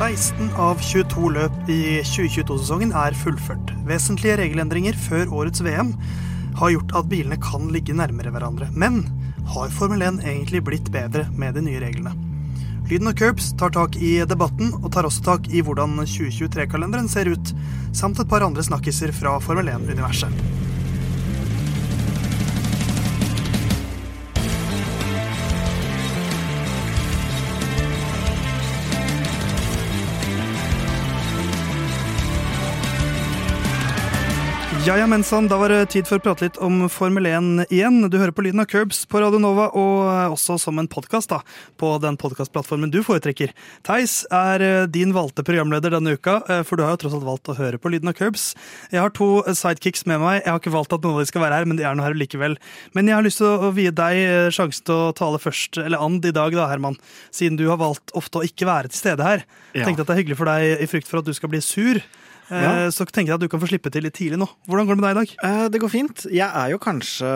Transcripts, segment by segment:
16 av 22 løp i 2022-sesongen er fullført. Vesentlige regelendringer før årets VM har gjort at bilene kan ligge nærmere hverandre. Men har Formel 1 egentlig blitt bedre med de nye reglene? Lyden og Curbs tar tak i debatten, og tar også tak i hvordan 2023-kalenderen ser ut, samt et par andre snakkiser fra Formel 1-universet. Ja, ja, mensan, da var det tid for å prate litt om Formel 1 igjen. Du hører på lyden av Curbs på Radio Nova, og også som en podkast på den podkastplattformen du foretrekker. Theis er eh, din valgte programleder denne uka, eh, for du har jo tross alt valgt å høre på lyden av Curbs. Jeg har to sidekicks med meg. Jeg har ikke valgt at noen av de skal være her, men de er nå her likevel. Men jeg har lyst til å vie deg eh, sjansen til å tale først, eller and i dag, da, Herman. Siden du har valgt ofte å ikke være til stede her. Ja. Tenkte at det er hyggelig for deg i frykt for at du skal bli sur. Eh, Ja. Så tenker jeg at du kan få slippe til litt tidlig nå. Hvordan går det med deg i dag? Eh, Det går fint. Jeg er jo kanskje,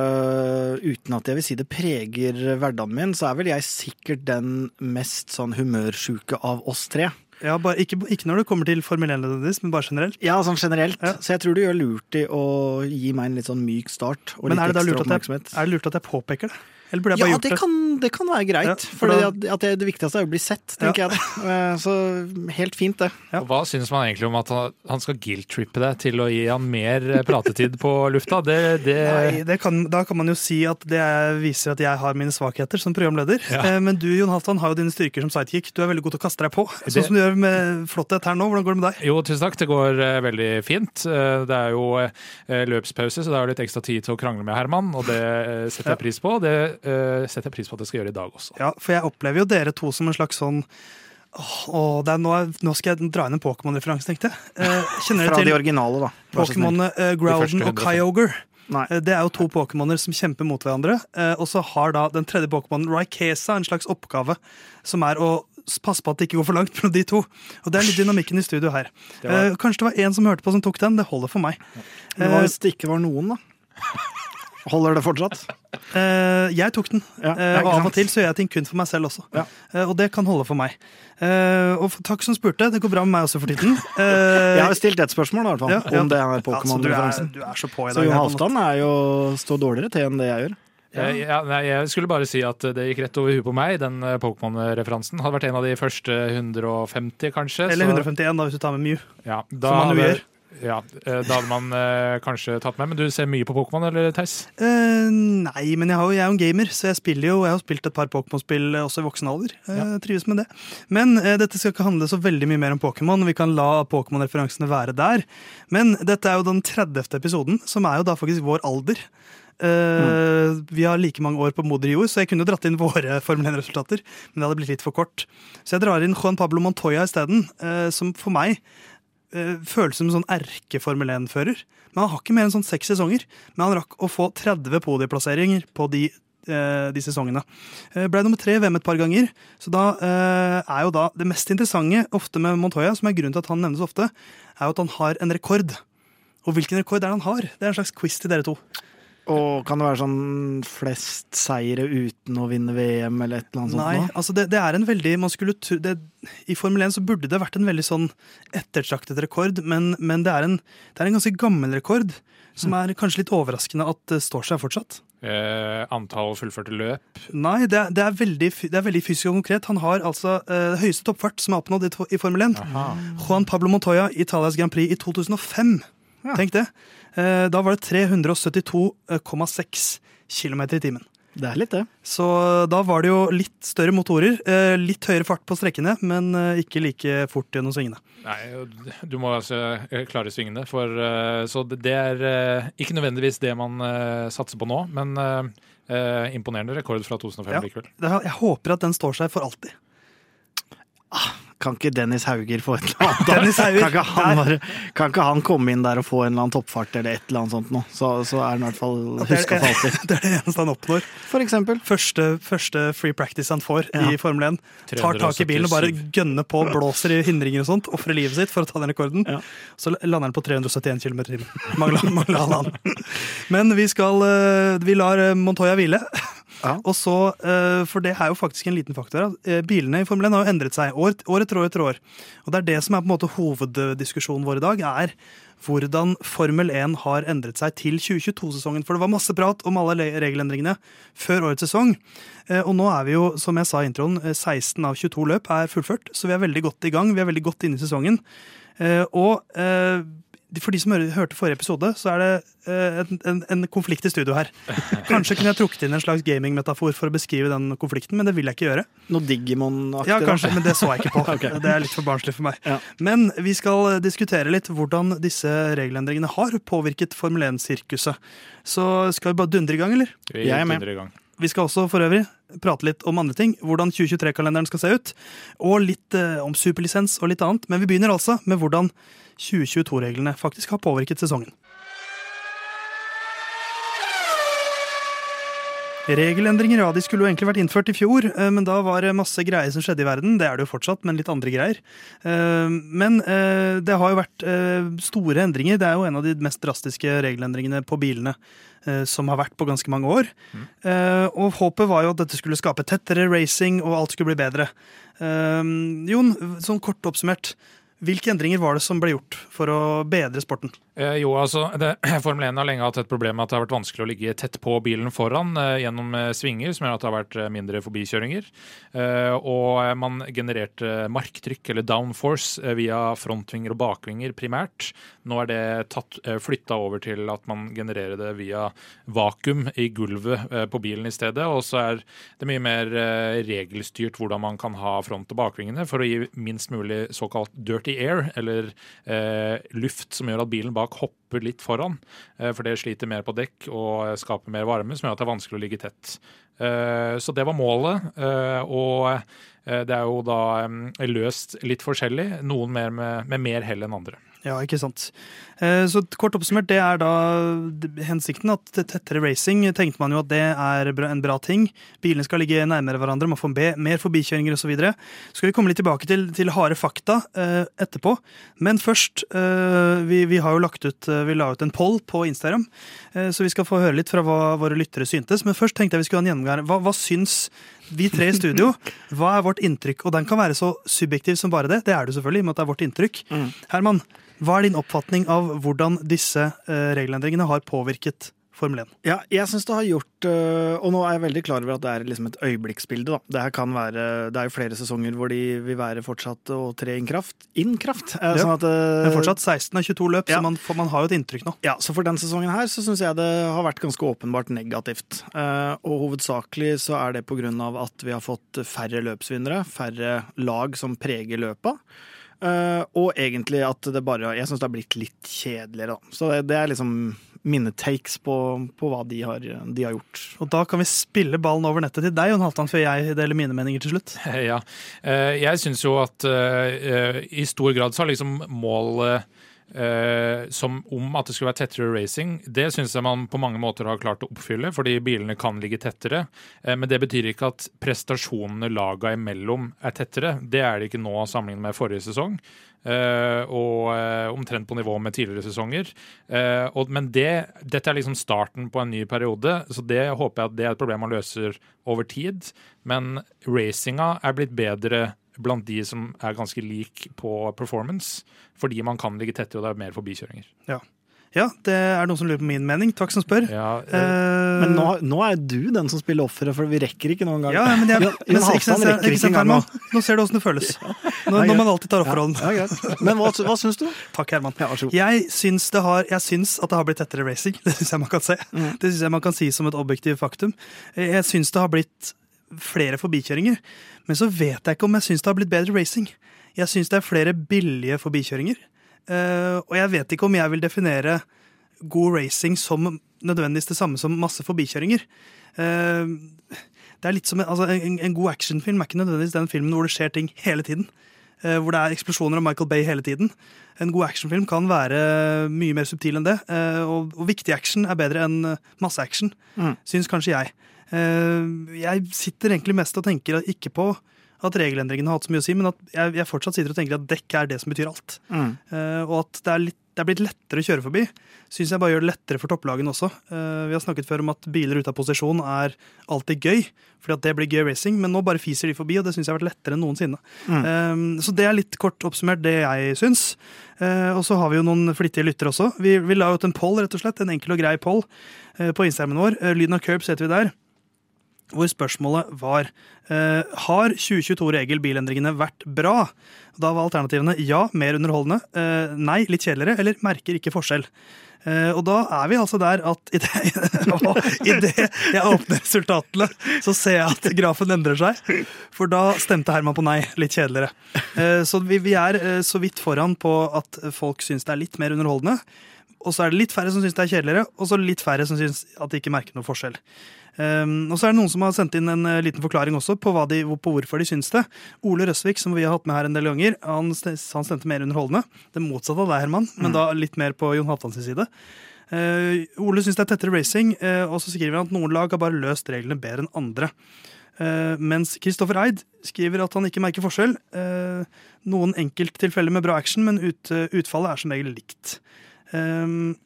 uten at jeg vil si det preger hverdagen min, så er vel jeg sikkert den mest sånn humørsjuke av oss tre. Ja, bare, ikke, ikke når det kommer til Formel 1, men bare generelt. Ja, sånn generelt. Ja. Så jeg tror du gjør lurt i å gi meg en litt sånn myk start. Og Men litt er det, da lurt at jeg, er det lurt at jeg påpeker det? Eller burde jeg Ja, gjort det det? kan, det kan være greit. Ja, for da- at, at det, det viktigste er å bli sett, tenker jeg. det. Eh, Så helt fint, det. Ja. Og Hva synes man egentlig om at han, han skal guilt-trippe deg til å gi han mer eh, pratetid på lufta? Det, det Nei, det kan, da kan man jo si at det viser at jeg har mine svakheter som programleder. Ja. Eh, Men du Jon Halvdan, har jo dine styrker som sidekick. Du er veldig god til å kaste deg på. Det- Sånn som du gjør med flotthet her nå. Hvordan går det med deg? Jo, tusen takk. Det går veldig fint. Det er jo løpspause, så det er litt ekstra tid til å krangle med Herman, og det setter jeg pris på. Det eh, setter jeg pris på at jeg skal gjøre i dag også. Ja, For jeg opplever jo dere to som en slags sånn Åh, det er nå, nå skal jeg dra inn en Pokémon-referanse, tenkte jeg. Eh, kjenner Fra til de originale, da. Pokémonene eh, Groudon og Kyogre? Nei. Eh, Det er jo to Pokémoner som kjemper mot hverandre. eh, Og så har da den tredje Pokémonen Rykesa en slags oppgave, som er å passe på at det ikke går for langt mellom de to. Og det er litt dynamikken i studio her. Det var- Eh, Kanskje det var en som hørte på som tok den. Det holder for meg. Det var hvis det ikke var noen, da. Holder det fortsatt? Eh, jeg tok den, Ja, eh, og av og til så gjør jeg ting kun for meg selv også. Ja. Eh, og det kan holde for meg. Eh, og takk som spurte. Det går bra med meg også for tiden. Eh, Jeg har stilt et spørsmål, da, i hvert fall, ja, ja. om det er ja, så du, er, Pokémon-referansen. så på i Så. Jon. Halvdan er jo står dårligere til enn det jeg gjør. Jeg, ja, nei, jeg skulle bare si at det gikk rett over huet på meg, den eh, Pokémon-referansen. Hadde vært en av de første 150, kanskje. Eller så- 151, da, hvis du tar med Mew. Ja, da Som man jo gjør. Ja, eh, da hadde man eh, kanskje tatt med. Men du ser mye på Pokémon, eller Theis? Eh, nei, men jeg, har jo, jeg er jo en gamer, så jeg spiller jo Jeg har spilt et par Pokémon-spill eh, også i voksen alder. Eh, Trives med det. Men eh, dette skal ikke handle så veldig mye mer om Pokémon. Vi kan la Pokémon-referansene være der. Men dette er jo den 30. episoden, som er jo da faktisk vår alder. Eh, Vi har like mange år på moder jord, så jeg kunne dratt inn våre Formel 1-resultater. Men det hadde blitt litt for kort. Så jeg drar inn Juan Pablo Montoya isteden, uh, som for meg føles som en sånn erke-Formel 1-fører. Men han har ikke mer enn sånn seks sesonger. Men han rakk å få 30 podieplasseringer på de, eh, de sesongene. Eh, ble nummer tre i VM et par ganger. Så da eh, er jo da det mest interessante ofte med Montoya, som er grunnen til at han nevnes ofte, er jo at han har en rekord. Og hvilken rekord er det han har? Det er en slags quiz til dere to. Og kan det være sånn flest seire uten å vinne VM, eller et eller annet Nei, sånt? Nei, altså det, det er en veldig man skulle tro, det, I Formel 1 så burde det vært en veldig sånn ettertraktet rekord, men, men det, er en, det er en ganske gammel rekord. Som er kanskje litt overraskende at det står seg fortsatt. Eh, antall fullførte løp. Nei, det er, det er, veldig, det er veldig fysisk og konkret. Han har altså eh, høyeste toppfart som er oppnådd i, i Formel 1. Aha. Juan Pablo Montoya, Italias Grand Prix i 2005. Ja. Tenk det. Eh, da var det 372,6 km i timen. Det er litt det. Så da var det jo litt større motorer, eh, litt høyere fart på strekkene, men eh, ikke like fort gjennom svingene. Nei, du må altså klare svingene, for Så det er ikke nødvendigvis det man satser på nå, men imponerende rekord fra 2005 Ja. likevel. Jeg håper at den står seg for alltid. Kan ikke Dennis Hauger få et eller annet? Hauger, Kan ikke, han bare, kan ikke han komme inn der og få en eller annen toppfart eller et eller annet sånt nå? Så, så er han i hvert fall huska for alltid. Det er det eneste han oppnår. For eksempel. Første, første free practice han får Ja. i Formel 1. Tar tak i bilen og bare gønner på, blåser i hindringer og sånt. Ofrer livet sitt for å ta den rekorden. Ja. Så lander han på 371 km i timen. Mangler han. Men vi skal eh, Vi lar eh, Montoya hvile. Ja. Og så, eh, For det er jo faktisk en liten faktor. eh, Bilene i Formel 1 har jo endret seg år, år etter år etter år. Og det er det som er på en måte hoveddiskusjonen vår i dag, er hvordan Formel 1 har endret seg til 2022-sesongen. For det var masse prat om alle regelendringene før årets sesong. Eh, Og nå er vi jo, som jeg sa i introen, eh, 16 av 22 løp er fullført, så vi er veldig godt i gang. Vi er veldig godt inne i sesongen. Og for de som hør- hørte forrige episode, så er det eh, en, en, en konflikt i studio her. Kanskje kunne jeg trukket inn en slags gaming-metafor for å beskrive den konflikten, men det vil jeg ikke gjøre. Noe Digimon-aktig. Ja, da. kanskje, men det så jeg ikke på. okay. Det er litt for barnslig for meg. Ja. Men vi skal diskutere litt hvordan disse regelendringene har påvirket Formel 1-sirkuset. Så skal vi bare dundre i gang, eller? Vi Jeg er med. Vi skal også for øvrig prate litt om andre ting. Hvordan 2023-kalenderen skal se ut. Og litt eh, om superlisens og litt annet. Men vi begynner altså med hvordan 2022-reglene faktisk har påvirket sesongen. Regelendringer ja, de skulle jo egentlig vært innført i fjor, eh, men da var det masse greier som skjedde i verden. Det er det jo fortsatt, men litt andre greier. Eh, Men eh, det har jo vært store endringer. Det er jo en av de mest drastiske regelendringene på bilene som har vært på ganske mange år. Mm. Og håpet var jo at dette skulle skape tettere racing, og alt skulle bli bedre. Jon, sånn kort oppsummert, hvilke endringer var det som ble gjort for å bedre sporten? Eh, jo, altså, det, Formel 1 har lenge hatt et problem med at det har vært vanskelig å ligge tett på bilen foran eh, gjennom eh, svinger, som gjør at det har vært eh, mindre forbikjøringer. Eh, og eh, man genererte marktrykk, eller downforce, via frontvinger og bakvinger primært. Nå er det tatt, flytta over til at man genererer det via vakuum i gulvet på bilen i stedet. Og så er det mye mer regelstyrt hvordan man kan ha front- og bakvingene for å gi minst mulig såkalt dirty air, eller eh, luft som gjør at bilen bak hopper litt foran. Eh, for det sliter mer på dekk og skaper mer varme, som gjør at det er vanskelig å ligge tett. Eh, så det var målet. eh, og eh, det er jo da eh, løst litt forskjellig. Noen mer med, med mer hell enn andre. Ja, ikke sant. Eh, Så kort oppsummert, det er da hensikten at tettere racing tenkte man jo at det er en bra ting. Bilene skal ligge nærmere hverandre, man får mer forbikjøringer osv. Så skal vi komme litt tilbake til, til harde fakta eh, etterpå. Men først, eh, vi, vi har jo lagt ut Vi la ut en poll på Instagram, så vi skal få høre litt fra hva våre lyttere syntes. Men først tenkte jeg vi skulle ha en gjennomgang. Hva, hva syns vi tre i studio? Hva er vårt inntrykk? Og den kan være så subjektiv som bare det. Det er det selvfølgelig, i og med at det er vårt inntrykk. Mm. Herman, hva er din oppfatning av hvordan disse eh, regelendringene har påvirket Formel 1? Ja, jeg synes det har gjort øh, Og nå er jeg veldig klar over at det er liksom et øyeblikksbilde. da. Det her kan være, det er jo flere sesonger hvor de vil være fortsatt å tre inn kraft. Inn kraft! Eh, Ja, sånn at, øh, Men fortsatt 16 av 22 løp, ja. så man, man har jo et inntrykk nå. Ja, så For den sesongen her så syns jeg det har vært ganske åpenbart negativt. Eh, og hovedsakelig så er det på grunn av at vi har fått færre løpsvinnere, færre lag som preger løpa. Eh, og egentlig at det bare Jeg syns det har blitt litt kjedeligere, da. Så det, det er liksom mine takes på, på hva de har, de har gjort. Og da kan vi spille ballen over nettet til deg, Jon Halvdan, før jeg deler mine meninger til slutt. Ja. Eh, Jeg syns jo at eh, i stor grad så har liksom målet eh, som om at det skulle være tettere racing, det syns jeg man på mange måter har klart å oppfylle, fordi bilene kan ligge tettere. Eh, men det betyr ikke at prestasjonene laga imellom er tettere. Det er det ikke nå sammenlignet med forrige sesong. Uh, og uh, omtrent på nivå med tidligere sesonger. Uh, og, men det, dette er liksom starten på en ny periode, så det håper jeg at det er et problem man løser over tid. Men racinga er blitt bedre blant de som er ganske lik på performance, fordi man kan ligge tettere og det er mer forbikjøringer. Ja, det er noen som lurer på min mening. Takk som spør. Ja, øh, Eh, Men nå, nå er du den som spiller offeret, for vi rekker ikke noen gang. ja, men jeg, men, Jon ikke sant, ikke ikke sant, Herman? Nå ser du åssen det føles. Når, når man alltid tar offerrollen. Ja, ja. Men hva, hva syns du? Takk, Herman. Ja. Jeg syns, det har, jeg syns at det har blitt tettere racing. Det syns jeg man kan se. Mm. Det synes jeg man kan si som et objektivt faktum. Jeg syns det har blitt flere forbikjøringer. Men så vet jeg ikke om jeg syns det har blitt bedre racing. Jeg syns det er flere billige forbikjøringer. Eh, og jeg vet ikke om jeg vil definere god racing som nødvendigvis det samme som masse forbikjøringer. Eh, det er litt som en, altså, en, en god actionfilm er ikke nødvendigvis den filmen hvor det skjer ting hele tiden. Eh, hvor det er eksplosjoner av Michael Bay hele tiden. En god actionfilm kan være mye mer subtil enn det. Og, viktig action er bedre enn masse action, Mm. syns kanskje jeg. Eh, Jeg sitter egentlig mest og tenker ikke på at regelendringene har hatt så mye å si, men at jeg, jeg fortsatt sitter og tenker at dekk er det som betyr alt. Mm. Eh, Og at det er litt det er blitt lettere å kjøre forbi, syns jeg bare gjør det lettere for topplagene også. Eh, vi har snakket før om at biler ute av posisjon er alltid gøy, fordi at det blir gøy racing, men nå bare fiser de forbi, og det syns jeg har vært lettere enn noensinne. Mm. Så det er litt kort oppsummert det jeg syns. Og så har vi jo noen flittige lyttere også. Vi, vi la ut en poll, rett og slett, en enkel og grei poll på Instagramen vår. Lyden av Curbs heter vi der hvor spørsmålet var eh, har 2022-regel bilendringene vært bra. Da var alternativene ja, mer underholdende, eh, nei, litt kjedeligere, eller merker ikke forskjell. Eh, og da er vi altså der at idet jeg åpner resultatene, så ser jeg at grafen endrer seg. For da stemte Herman på nei, litt kjedeligere. så vi, vi, er så vidt foran på at folk syns det er litt mer underholdende. Og så er det litt færre som syns det er kjedeligere, og så litt færre som syns at de ikke merker noe forskjell. Um, og så er det noen som har sendt inn en uh, liten forklaring også på, de, på, hvorfor de syns det. Ole Røsvik, som vi har hatt med her en del ganger, han, han stemte mer underholdende. Det motsatte av deg, Herman, mm. men da litt mer på Jon Halvdans side. Uh, Ole syns det er tettere racing, uh, og så skriver han at noen lag har bare løst reglene bedre enn andre. Uh, mens Kristoffer Eid skriver at han ikke merker forskjell. Noen enkelttilfeller med bra action, men ut, utfallet er som regel likt. Um,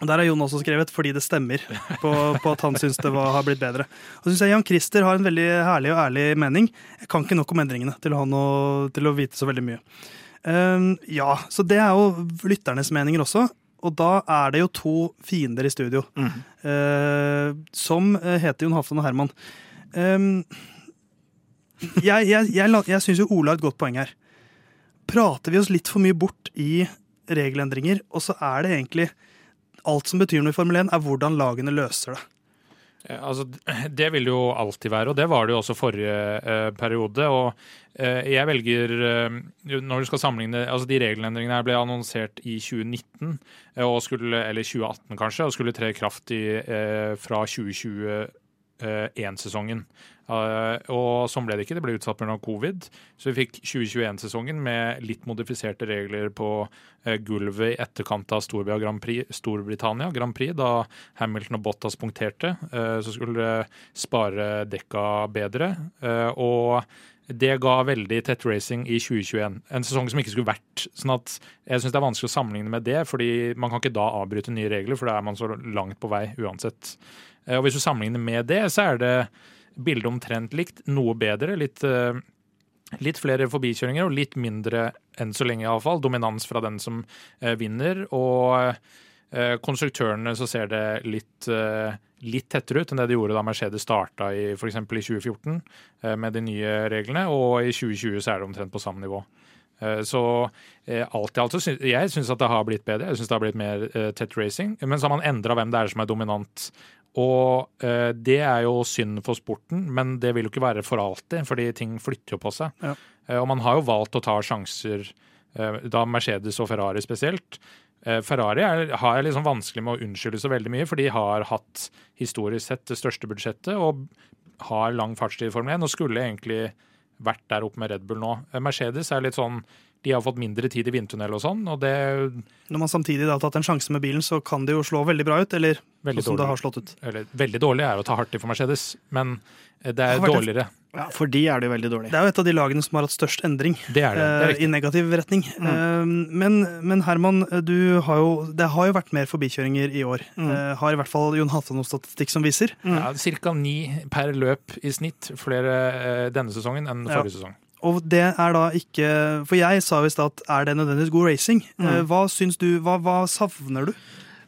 Der har Jon også skrevet 'fordi det stemmer' på, på at han syns det var, har blitt bedre. Og synes jeg Jan Christer har en veldig herlig og ærlig mening. Jeg kan ikke nok om endringene til å, til å vite så veldig mye. Um, ja, Så det er jo lytternes meninger også. Og da er det jo to fiender i studio. Mm. Uh, som heter Jon Hafton og Herman. Um, jeg jeg, jeg, jeg syns jo Ola har et godt poeng her. Prater vi oss litt for mye bort i regelendringer, og så er det egentlig alt som betyr noe i Formel 1, er hvordan lagene løser det. Altså, det vil jo alltid være, og det var det jo også forrige eh, periode. og eh, jeg velger, eh, når du skal sammenligne, altså De regelendringene ble annonsert i 2019, eh, skulle, eller 2018 kanskje, og skulle tre kraft i, eh, fra 2021-sesongen. Uh, og sånn ble det ikke. Det ble utsatt pga. covid. Så vi fikk 2021-sesongen med litt modifiserte regler på uh, gulvet i etterkant av Storbritannia Grand Prix, Storbritannia Grand Prix da Hamilton og Bottas punkterte. Så skulle det spare dekka bedre. og det ga veldig tett racing i 2021. En sesong som ikke skulle vært. sånn at Jeg syns det er vanskelig å sammenligne med det, fordi man kan ikke da avbryte nye regler, for da er man så langt på vei uansett. Og hvis du sammenligner med det, så er det bildet omtrent likt, noe bedre. Litt, eh, litt flere forbikjøringer og litt mindre, enn så lenge iallfall, dominans fra den som eh, vinner. Og eh, konstruktørene så ser det litt, litt tettere ut enn det de gjorde da Mercedes starta i f.eks. i 2014 med de nye reglene, og i 2020 så er det omtrent på samme nivå. Så alt i alt så jeg syns at det har blitt bedre. Jeg syns det har blitt mer tett racing. Men så har man endra hvem det er som er dominant og eh, det er jo synd for sporten, men det vil jo ikke være for alltid, fordi ting flytter jo på seg. Ja. Eh, og man har jo valgt å ta sjanser, eh, da Mercedes og Ferrari spesielt. Eh, Ferrari er, har liksom vanskelig med å unnskylde så veldig mye, for de har hatt historisk sett det største budsjettet og har lang fartstid i Formel 1 og skulle egentlig vært der oppe med Red Bull nå. Eh, Mercedes er litt sånn de har fått mindre tid i vindtunnel og sånn. og det... Når man samtidig har tatt en sjanse med bilen, så kan det jo slå veldig bra ut, eller veldig sånn som det har slått ut. Eller, veldig dårlig er å ta hardt i for Mercedes, men det er det dårligere. Ja, For de er det jo veldig dårlig. Det er jo et av de lagene som har hatt størst endring. Det er det, det er eh, I negativ retning. Mm. Eh, men, men, Herman, har jo, det har jo vært mer forbikjøringer i år. Mm. Eh, har i hvert fall Jon Halvdan noe statistikk som viser. Mm. Ja, Ca. ni per løp i snitt flere denne sesongen enn forrige ja. sesong. Og det er da ikke For jeg sa stad at er det nødvendigvis god racing? Mm. Hva syns du, hva, hva savner du?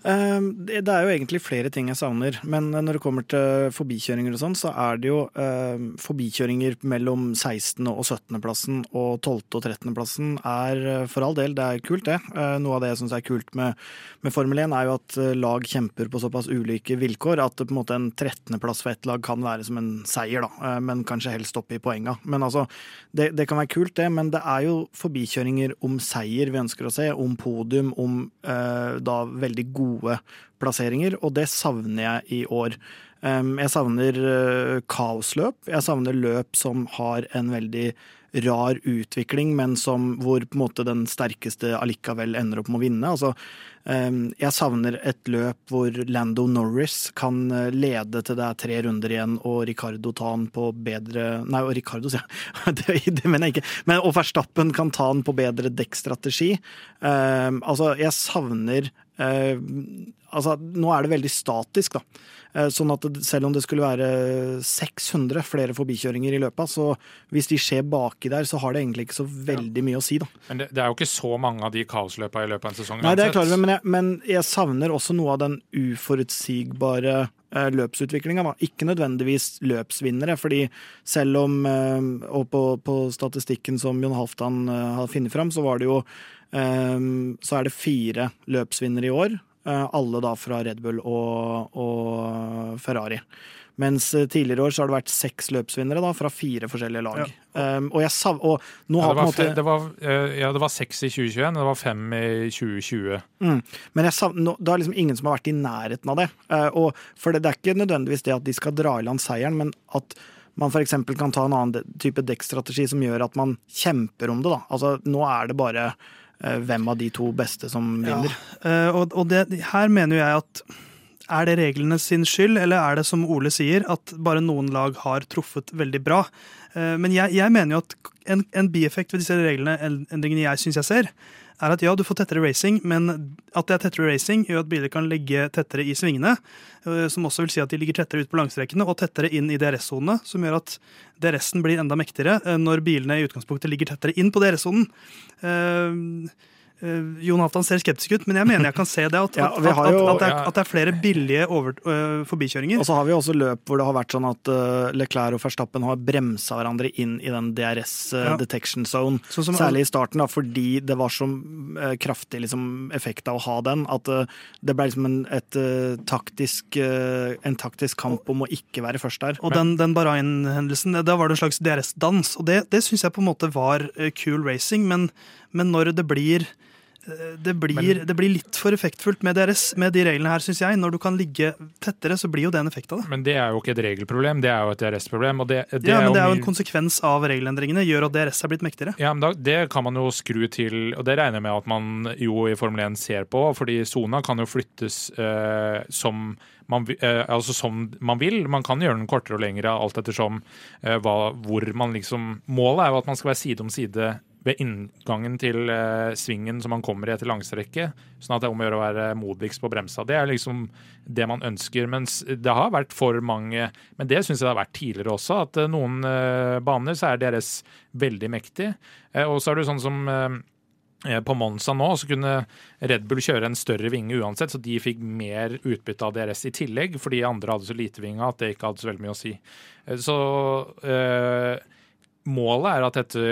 Ehm, det er jo egentlig flere ting jeg savner, men når det kommer til forbikjøringer og sånn, så er det jo ehm, forbikjøringer mellom 16. og 17. plassen og 12. og 13. plassen er eh, for all del, det er kult det. Eh, noe av det jeg syns er kult med, med, Formel 1 er jo at eh, lag kjemper på såpass ulike vilkår at på en en 13. plass for ett lag kan være som en seier, da, men kanskje helst oppe i poenga. Men altså, det, det, kan være kult det, men det er jo forbikjøringer om seier vi ønsker å se, om podium, om eh, da veldig gode gode plasseringer, og det savner jeg i år. Jeg savner eh, kaosløp. Jeg savner løp som har en veldig rar utvikling, men som, hvor på en måte den sterkeste allikevel ender opp med å vinne. Altså, jeg savner et løp hvor Lando Norris kan eh, lede til det er tre runder igjen, og Ricardo ta han på bedre Nei, og Ricardo, sier jeg. Det, mener jeg ikke. Men, og Verstappen kan ta han på bedre dekkstrategi. altså, jeg savner Eh, altså, nå er det veldig statisk, da. Eh, sånn at selv om det skulle være 600 flere forbikjøringer i løpet, så hvis de skjer baki der, så har det egentlig ikke så veldig mye å si, da. Men det, det er jo ikke så mange av de kaosløpa i løpet av en sesong? Nei, det er klart, men jeg, men jeg savner også noe av den uforutsigbare eh, løpsutviklinga. Ikke nødvendigvis løpsvinnere, fordi selv om Og på, på statistikken som Jon Halvdan har funnet fram, så var det jo så er det fire løpsvinnere i år, eh, alle da fra Red Bull og, og Ferrari. Mens eh, tidligere år så har det vært seks løpsvinnere da, fra fire forskjellige lag. Ja. Um, og, sav, og nå ja, har det, var, måte... det, var, ja, det var seks i 2021, og det var fem i 2020. Mm. Men sav, nå, det er liksom ingen som har vært i nærheten av det. Uh, og, for det, det, er ikke nødvendigvis det at de skal dra i land seieren, men at man f.eks. kan ta en annen type dekkstrategi som gjør at man kjemper om det. Da. Altså, nå er det bare uh, hvem av de to beste som vinner. Ja, uh, og, og det, her mener jeg at er det reglene sin skyld, eller er det som Ole sier, at bare noen lag har truffet veldig bra? Eh, men jeg, jeg mener jo at en, en bieffekt ved disse reglene, endringene jeg syns jeg ser, er at ja, du får tettere racing, men at det er tettere racing, gjør at biler kan ligge tettere i svingene. Eh, som også vil si at de ligger tettere ut på langstrekene og tettere inn i DRS-sonene. Som gjør at DRS-en blir enda mektigere eh, når bilene i utgangspunktet ligger tettere inn på DRS-sonen. Uh, Jon Halvdan ser skeptisk ut, men jeg mener jeg kan se det. At, ja, at, at, jo, at det, er, at, det er, flere billige over, uh, forbikjøringer. Og så har vi også løp hvor det har vært sånn at uh, Leclerc og Verstappen har bremsa hverandre inn i den DRS ja. detection zone. Så som, Særlig i starten, da, fordi det var så kraftig liksom, effekt av å ha den. At det ble liksom en, et, taktisk, en taktisk kamp om å ikke være først der. Og den, den Bahrain-hendelsen, da var det en slags DRS-dans. Og det, det syns jeg på en måte var cool racing, men, men når det blir det blir, Men, det blir, litt for effektfullt med, deres, med de reglene her, syns jeg. Når du kan ligge tettere, så blir jo det en effekt av det. Men det er jo ikke et regelproblem, det er jo et DRS-problem. Ja, men det er jo en konsekvens av regelendringene, gjør at DRS er blitt mektigere. Ja, men da, Det kan man jo skru til, og det regner jeg med at man jo i Formel 1 ser på, fordi sona kan jo flyttes eh, som man, eh, altså som man vil. Man kan gjøre den kortere og lengre, alt ettersom eh, hva, hvor man liksom Målet er jo at man skal være side om side ved inngangen til eh, svingen som man kommer i etter langstrekket. Sånn at det er om å gjøre å være modigst på bremsa. Det er liksom det man ønsker. Mens det har vært for mange Men det syns jeg det har vært tidligere også, at eh, noen eh, baner så er DRS veldig mektig. Og så er det sånn som på Monza nå så kunne Red Bull kjøre en større vinge uansett, så de fikk mer utbytte av DRS i tillegg, fordi andre hadde så lite vinge at det ikke hadde så veldig mye å si. Så målet er at dette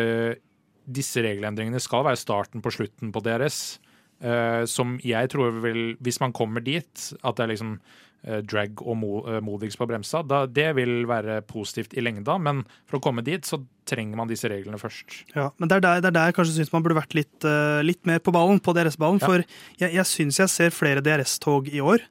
disse regelendringene skal være starten på slutten på DRS. Eh, som jeg tror vil, hvis man kommer dit, at det er liksom uh, drag og mo, uh, modigst på bremsa, da, det vil være positivt i lengda. Men for å komme dit, så trenger man disse reglene først. Ja, men det er der, det er der jeg kanskje syns man burde vært litt, litt, mer på ballen, på DRS-ballen. Ja. For jeg, jeg syns jeg ser flere DRS-tog i år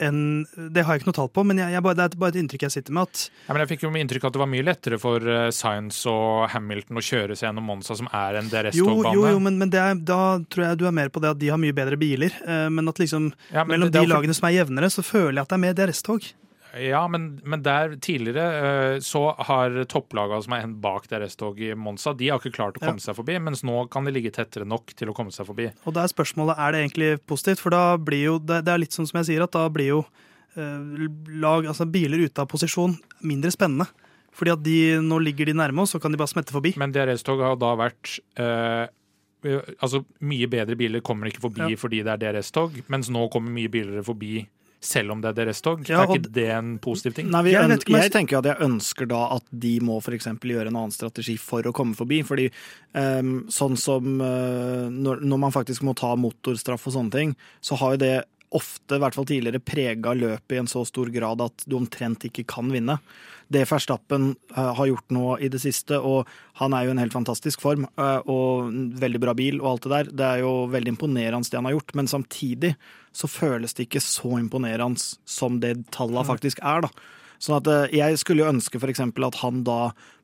enn Det har jeg ikke noe tall på, men jeg, jeg det er bare et inntrykk jeg sitter med. at... Ja, men Jeg fikk jo inntrykk at det var mye lettere for uh, Science og Hamilton å kjøre seg gjennom Monza, som er en DRS-togbane. Jo, jo, jo, men, men er, da tror jeg du er mer på det at de har mye bedre biler. Uh, men at liksom ja, men mellom de for... lagene som er jevnere, så føler jeg at det er mer DRS-tog. Ja, men, men, der tidligere uh, så har topplagene som er bak DRS-toget i Monza, de har ikke klart å komme ja. seg forbi, mens nå kan de ligge tettere nok til å komme seg forbi. Og da er spørsmålet er det egentlig positivt, for da blir jo det, det er litt sånn som jeg sier, at da blir jo uh, lag, altså biler ute av posisjon mindre spennende. Fordi at de, nå ligger de nærme oss, så kan de bare smette forbi. Men DRS-tog har da vært uh, altså Mye bedre biler kommer ikke forbi ja. fordi det er DRS-tog, mens nå kommer mye biler forbi selv om det er deres tog? Ja, er ikke det en positiv ting? Nei, jeg, jeg, tenker at jeg ønsker da at de må f.eks. gjøre en annen strategi for å komme forbi. fordi um, sånn som uh, når, når, man faktisk må ta motorstraff og sånne ting, så har jo det ofte, i hvert fall tidligere, prega løpet i en så stor grad at du omtrent ikke kan vinne det Verstappen uh, har gjort nå i det siste, og han er jo en helt fantastisk form uh, og veldig bra bil og alt det der, det er jo veldig imponerende det han har gjort, men samtidig så føles det ikke så imponerende som det tallet faktisk er, da. Sånn at uh, jeg skulle jo ønske for at han da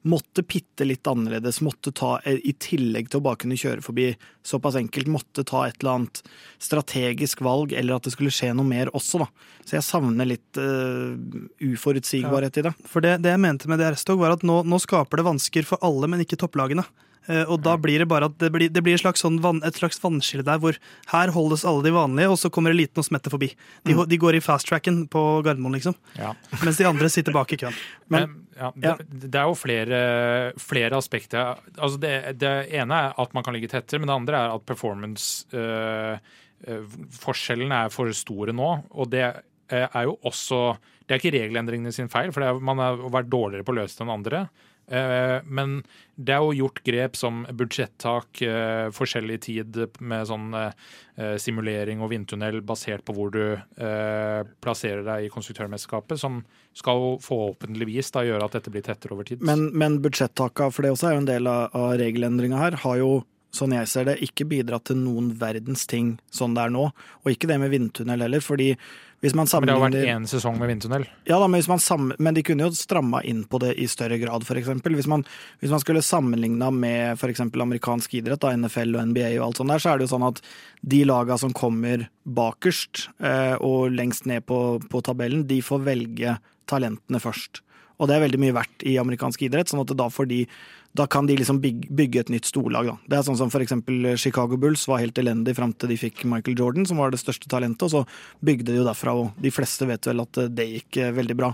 måtte pitte litt annerledes, måtte ta, eh, i tillegg til å bare kunne kjøre forbi såpass enkelt, måtte ta et eller annet strategisk valg, eller at det skulle skje noe mer også, da. Så jeg savner litt uh, uforutsigbarhet ja. i det. For det, det, jeg mente med DRS-tog, var at nå, nå skaper det vansker for alle, men ikke topplagene. Eh, og da blir det bare at det blir, det blir et slags, sånn et slags vannskille der hvor her holdes alle de vanlige, og så kommer eliten og smetter forbi. De, mm. de går i fast-tracken på Gardermoen, liksom. Ja. Mens de andre sitter bak i køen. Men, ja, det, det, er jo flere, flere aspekter. Altså det, det, ene er at man kan ligge tettere, men det andre er at performance øh, Forskjellene er for store nå, og det er jo også Det er ikke regelendringene sin feil, for er, man har vært dårligere på å løse det enn andre. Eh, men det er jo gjort grep som budsjettak, eh, forskjellig tid med sånn eh, simulering og vindtunnel basert på hvor du plasserer deg i konstruktørmesterskapet, som skal forhåpentligvis da gjøre at dette blir tettere over tid. Men, men budsjettaka, for det også er jo en del av, av regelendringa her, har jo sånn jeg ser det, ikke bidratt til noen verdens ting sånn det er nå. Og ikke det med vindtunnel heller, fordi hvis man sammenligner Men det har vært én sesong med vindtunnel? Ja, da, men, sammen... men, de kunne jo stramma inn på det i større grad, f.eks. Hvis, man, hvis man skulle sammenligna med f.eks. amerikansk idrett, da, NFL og NBA og alt sånt der, så er det jo sånn at de laga som kommer bakerst eh, og lengst ned på, på tabellen, de får velge talentene først. Og det er veldig mye verdt i amerikansk idrett, sånn at da får de da kan de liksom bygge et nytt storlag. Da. Det er sånn som for eksempel Chicago Bulls var helt elendig fram til de fikk Michael Jordan, som var det største talentet, og så bygde de jo derfra, og de fleste vet vel at det gikk eh, veldig bra.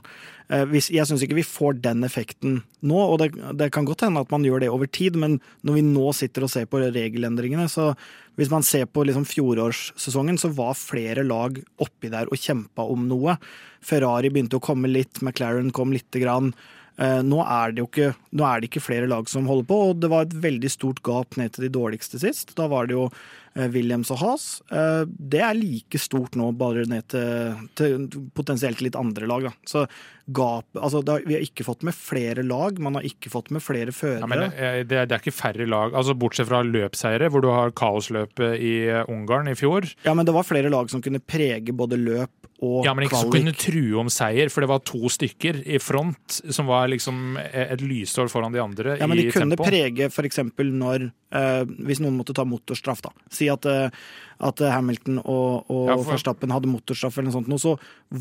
Eh, jeg syns ikke vi får den effekten nå, og det, det, kan godt hende at man gjør det over tid, men når vi nå sitter og ser på regelendringene, så hvis man ser på liksom fjorårssesongen, så var flere lag oppi der og kjempa om noe. Ferrari begynte å komme litt, McLaren kom lite grann. Eh, nå er, det jo ikke, nå er det ikke flere lag som holder på, og det var et veldig stort gap ned til de dårligste sist. Da var det jo eh, Williams og Haas. Eh, det er like stort nå, bare ned til, til potensielt litt andre lag. Da. Så gap Altså, har, vi har ikke fått med flere lag, man har ikke fått med flere førere. Ja, men det, det, er ikke færre lag, altså bortsett fra løpseiere, hvor du har kaosløpet i Ungarn i fjor. Ja, men det var flere lag som kunne prege både løp og Ja, men ikke så kunne true om seier, for det var to stykker i front som var liksom et lysår foran de andre ja, men de kunne tempo. prege f.eks. når eh, Hvis noen måtte ta motorstraff, da. Si at, uh, at Hamilton og, og ja, for... Verstappen hadde motorstraff eller noe sånt, så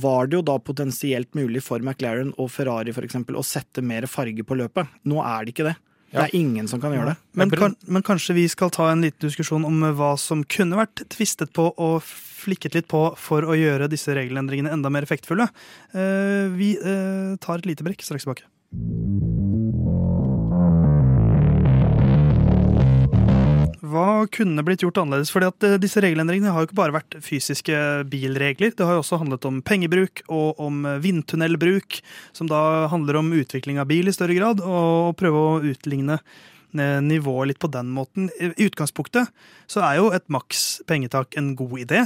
var det jo da potensielt mulig for McLaren og Ferrari eksempel, å sette mer farge på løpet. Nå er det ikke det. Det er ingen som kan gjøre det. Men, kan, men, kanskje vi skal ta en liten diskusjon om hva som kunne vært tvistet på og flikket litt på for å gjøre disse regelendringene enda mer effektfulle. Eh, vi eh, tar et lite brekk straks tilbake. Hva kunne blitt gjort annerledes? Fordi at eh, Disse regelendringene har jo ikke bare vært fysiske bilregler. Det har jo også handlet om pengebruk og om vindtunnelbruk, som da handler om utvikling av bil i større grad, og prøve å utligne nivået litt på den måten. I utgangspunktet så er jo et maks pengetak en god idé.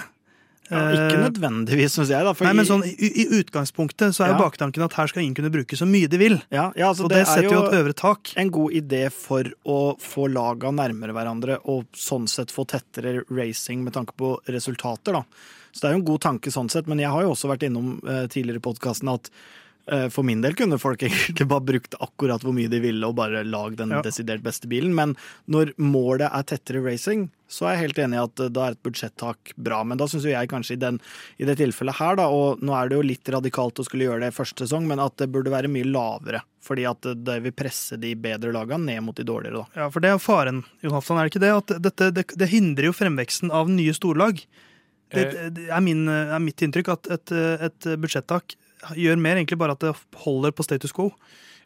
Ja, ikke eh, nødvendigvis, syns jeg. Da, Nei, men sånn, i, i, utgangspunktet så er jo baktanken at her skal ingen kunne bruke så mye de vil. Ja, ja, altså, og det, det setter jo et øvre tak. En god idé for å få laga nærmere hverandre og sånn sett få tettere racing med tanke på resultater. da. Så det er jo en god tanke sånn sett, men jeg har jo også vært innom eh, tidligere i podkasten at for min del kunne folk egentlig bare brukt akkurat hvor mye de ville og bare lagd den ja. desidert beste bilen, men når målet er tettere racing, så er jeg helt enig i at eh, da er et budsjettak bra. Men da syns jeg kanskje i, den, i, det tilfellet her, da, og nå er det jo litt radikalt å skulle gjøre det første sesong, men at det burde være mye lavere. Fordi at det vil presse de bedre lagene ned mot de dårligere. Da. Ja, for det er faren, Jon Halvdan, er det ikke det? At dette, det, det hindrer jo fremveksten av nye storlag. Det, eh. det er, min, er, mitt inntrykk at et, et budsjettak gjør mer egentlig bare at det holder på status quo.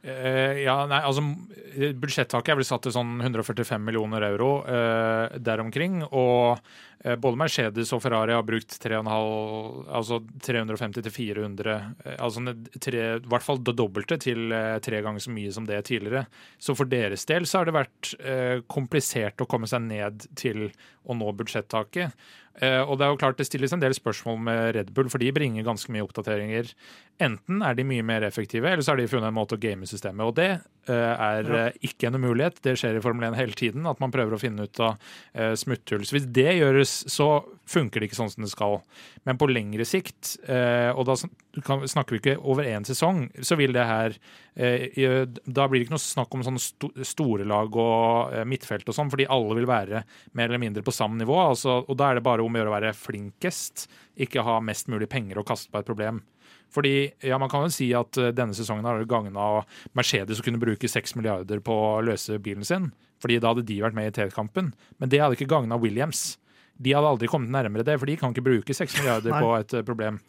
Uh, ja, nei, altså Budsjettaket er vel satt til sånn 145 millioner euro uh, der omkring. Og uh, både Mercedes og Ferrari har brukt 3,5 Altså 350 til 400 Altså tre, i hvert fall det dobbelte til tre ganger så mye som det tidligere. Så for deres del så har det vært komplisert å komme seg ned til å nå budsjettaket. Eh, og det er jo klart det stilles en del spørsmål med Red Bull, for de bringer ganske mye oppdateringer. Enten er de mye mer effektive, eller så har de funnet en måte å game systemet. Og det eh, er ja. Eh, ikke en umulighet. Det skjer i Formel 1 hele tiden, at man prøver å finne ut av smutthull. Så hvis det gjøres, så funker det ikke sånn som det skal. Men på lengre sikt, og da snakker vi ikke over én sesong, så vil det her eh, Da blir det ikke noe snakk om sånne store lag og eh, midtfelt og sånn, fordi alle vil være mer eller mindre på samme nivå. Altså, og da er det bare om å gjøre å være flinkest, ikke ha mest mulig penger å kaste på et problem. Fordi, ja, Man kan jo si at denne sesongen har gagna Mercedes å kunne bruke 6 milliarder på å løse bilen sin. fordi da hadde de vært med i T-kampen. Men det hadde ikke gagna Williams de hadde aldri kommet nærmere det, for de kan ikke bruke 6 milliarder på et uh, problem.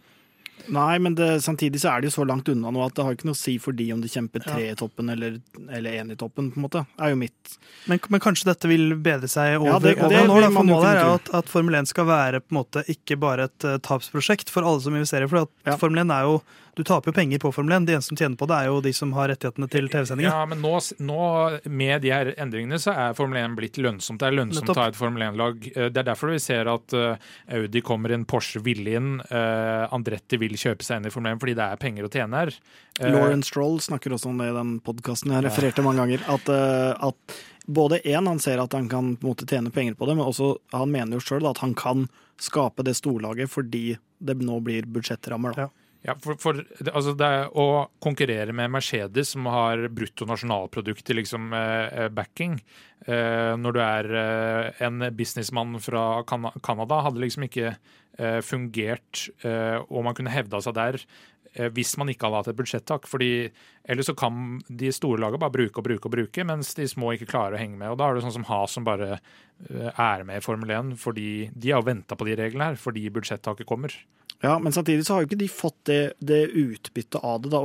Nei, men det, samtidig så er det jo så langt unna nå at det har ikke noe å si for de om de kjemper tre i toppen eller, eller én i toppen, på en måte. er jo mitt. Men, men kanskje dette vil bedre seg over, ja, det, over det, år? Da, for målet er at, at, Formel 1 skal være på en måte ikke bare et uh, tapsprosjekt for alle som investerer. For at ja. Formel 1 er jo du taper jo penger på Formel 1. De eneste som tjener på det, er jo de som har rettighetene til TV-sendinga. Ja, men nå, nå, med de her endringene så er Formel 1 blitt lønnsomt. Det er lønnsomt å ta et Formel 1-lag. Eh, det er derfor vi ser at uh, Audi kommer inn, Porsche vil inn, uh, Andretti vil kjøpe seg inn i Formel 1 fordi det er penger å tjene her. Lauren Stroll snakker også om det i den podkasten jeg refererte mange ganger. At, at både én, han ser at han kan på en måte tjene penger på det, men også han mener jo sjøl at han kan skape det storlaget fordi det nå blir budsjettrammer. da. Ja. Ja, for, for altså det å konkurrere med Mercedes, som har bruttonasjonalprodukt til liksom, eh, backing eh, Når du er eh, en businessmann fra Canada, hadde liksom ikke eh, fungert, eh, og man kunne hevda seg der eh, hvis man ikke hadde hatt et budsjettak. fordi Ellers så kan de store lagene bare bruke og bruke og bruke, mens de små ikke klarer å henge med. og Da er det sånn som Has som bare er med i Formel 1, fordi de har venta på de reglene her, fordi budsjettaket kommer. Ja, men samtidig så har jo ikke de fått det, det utbyttet av det. da.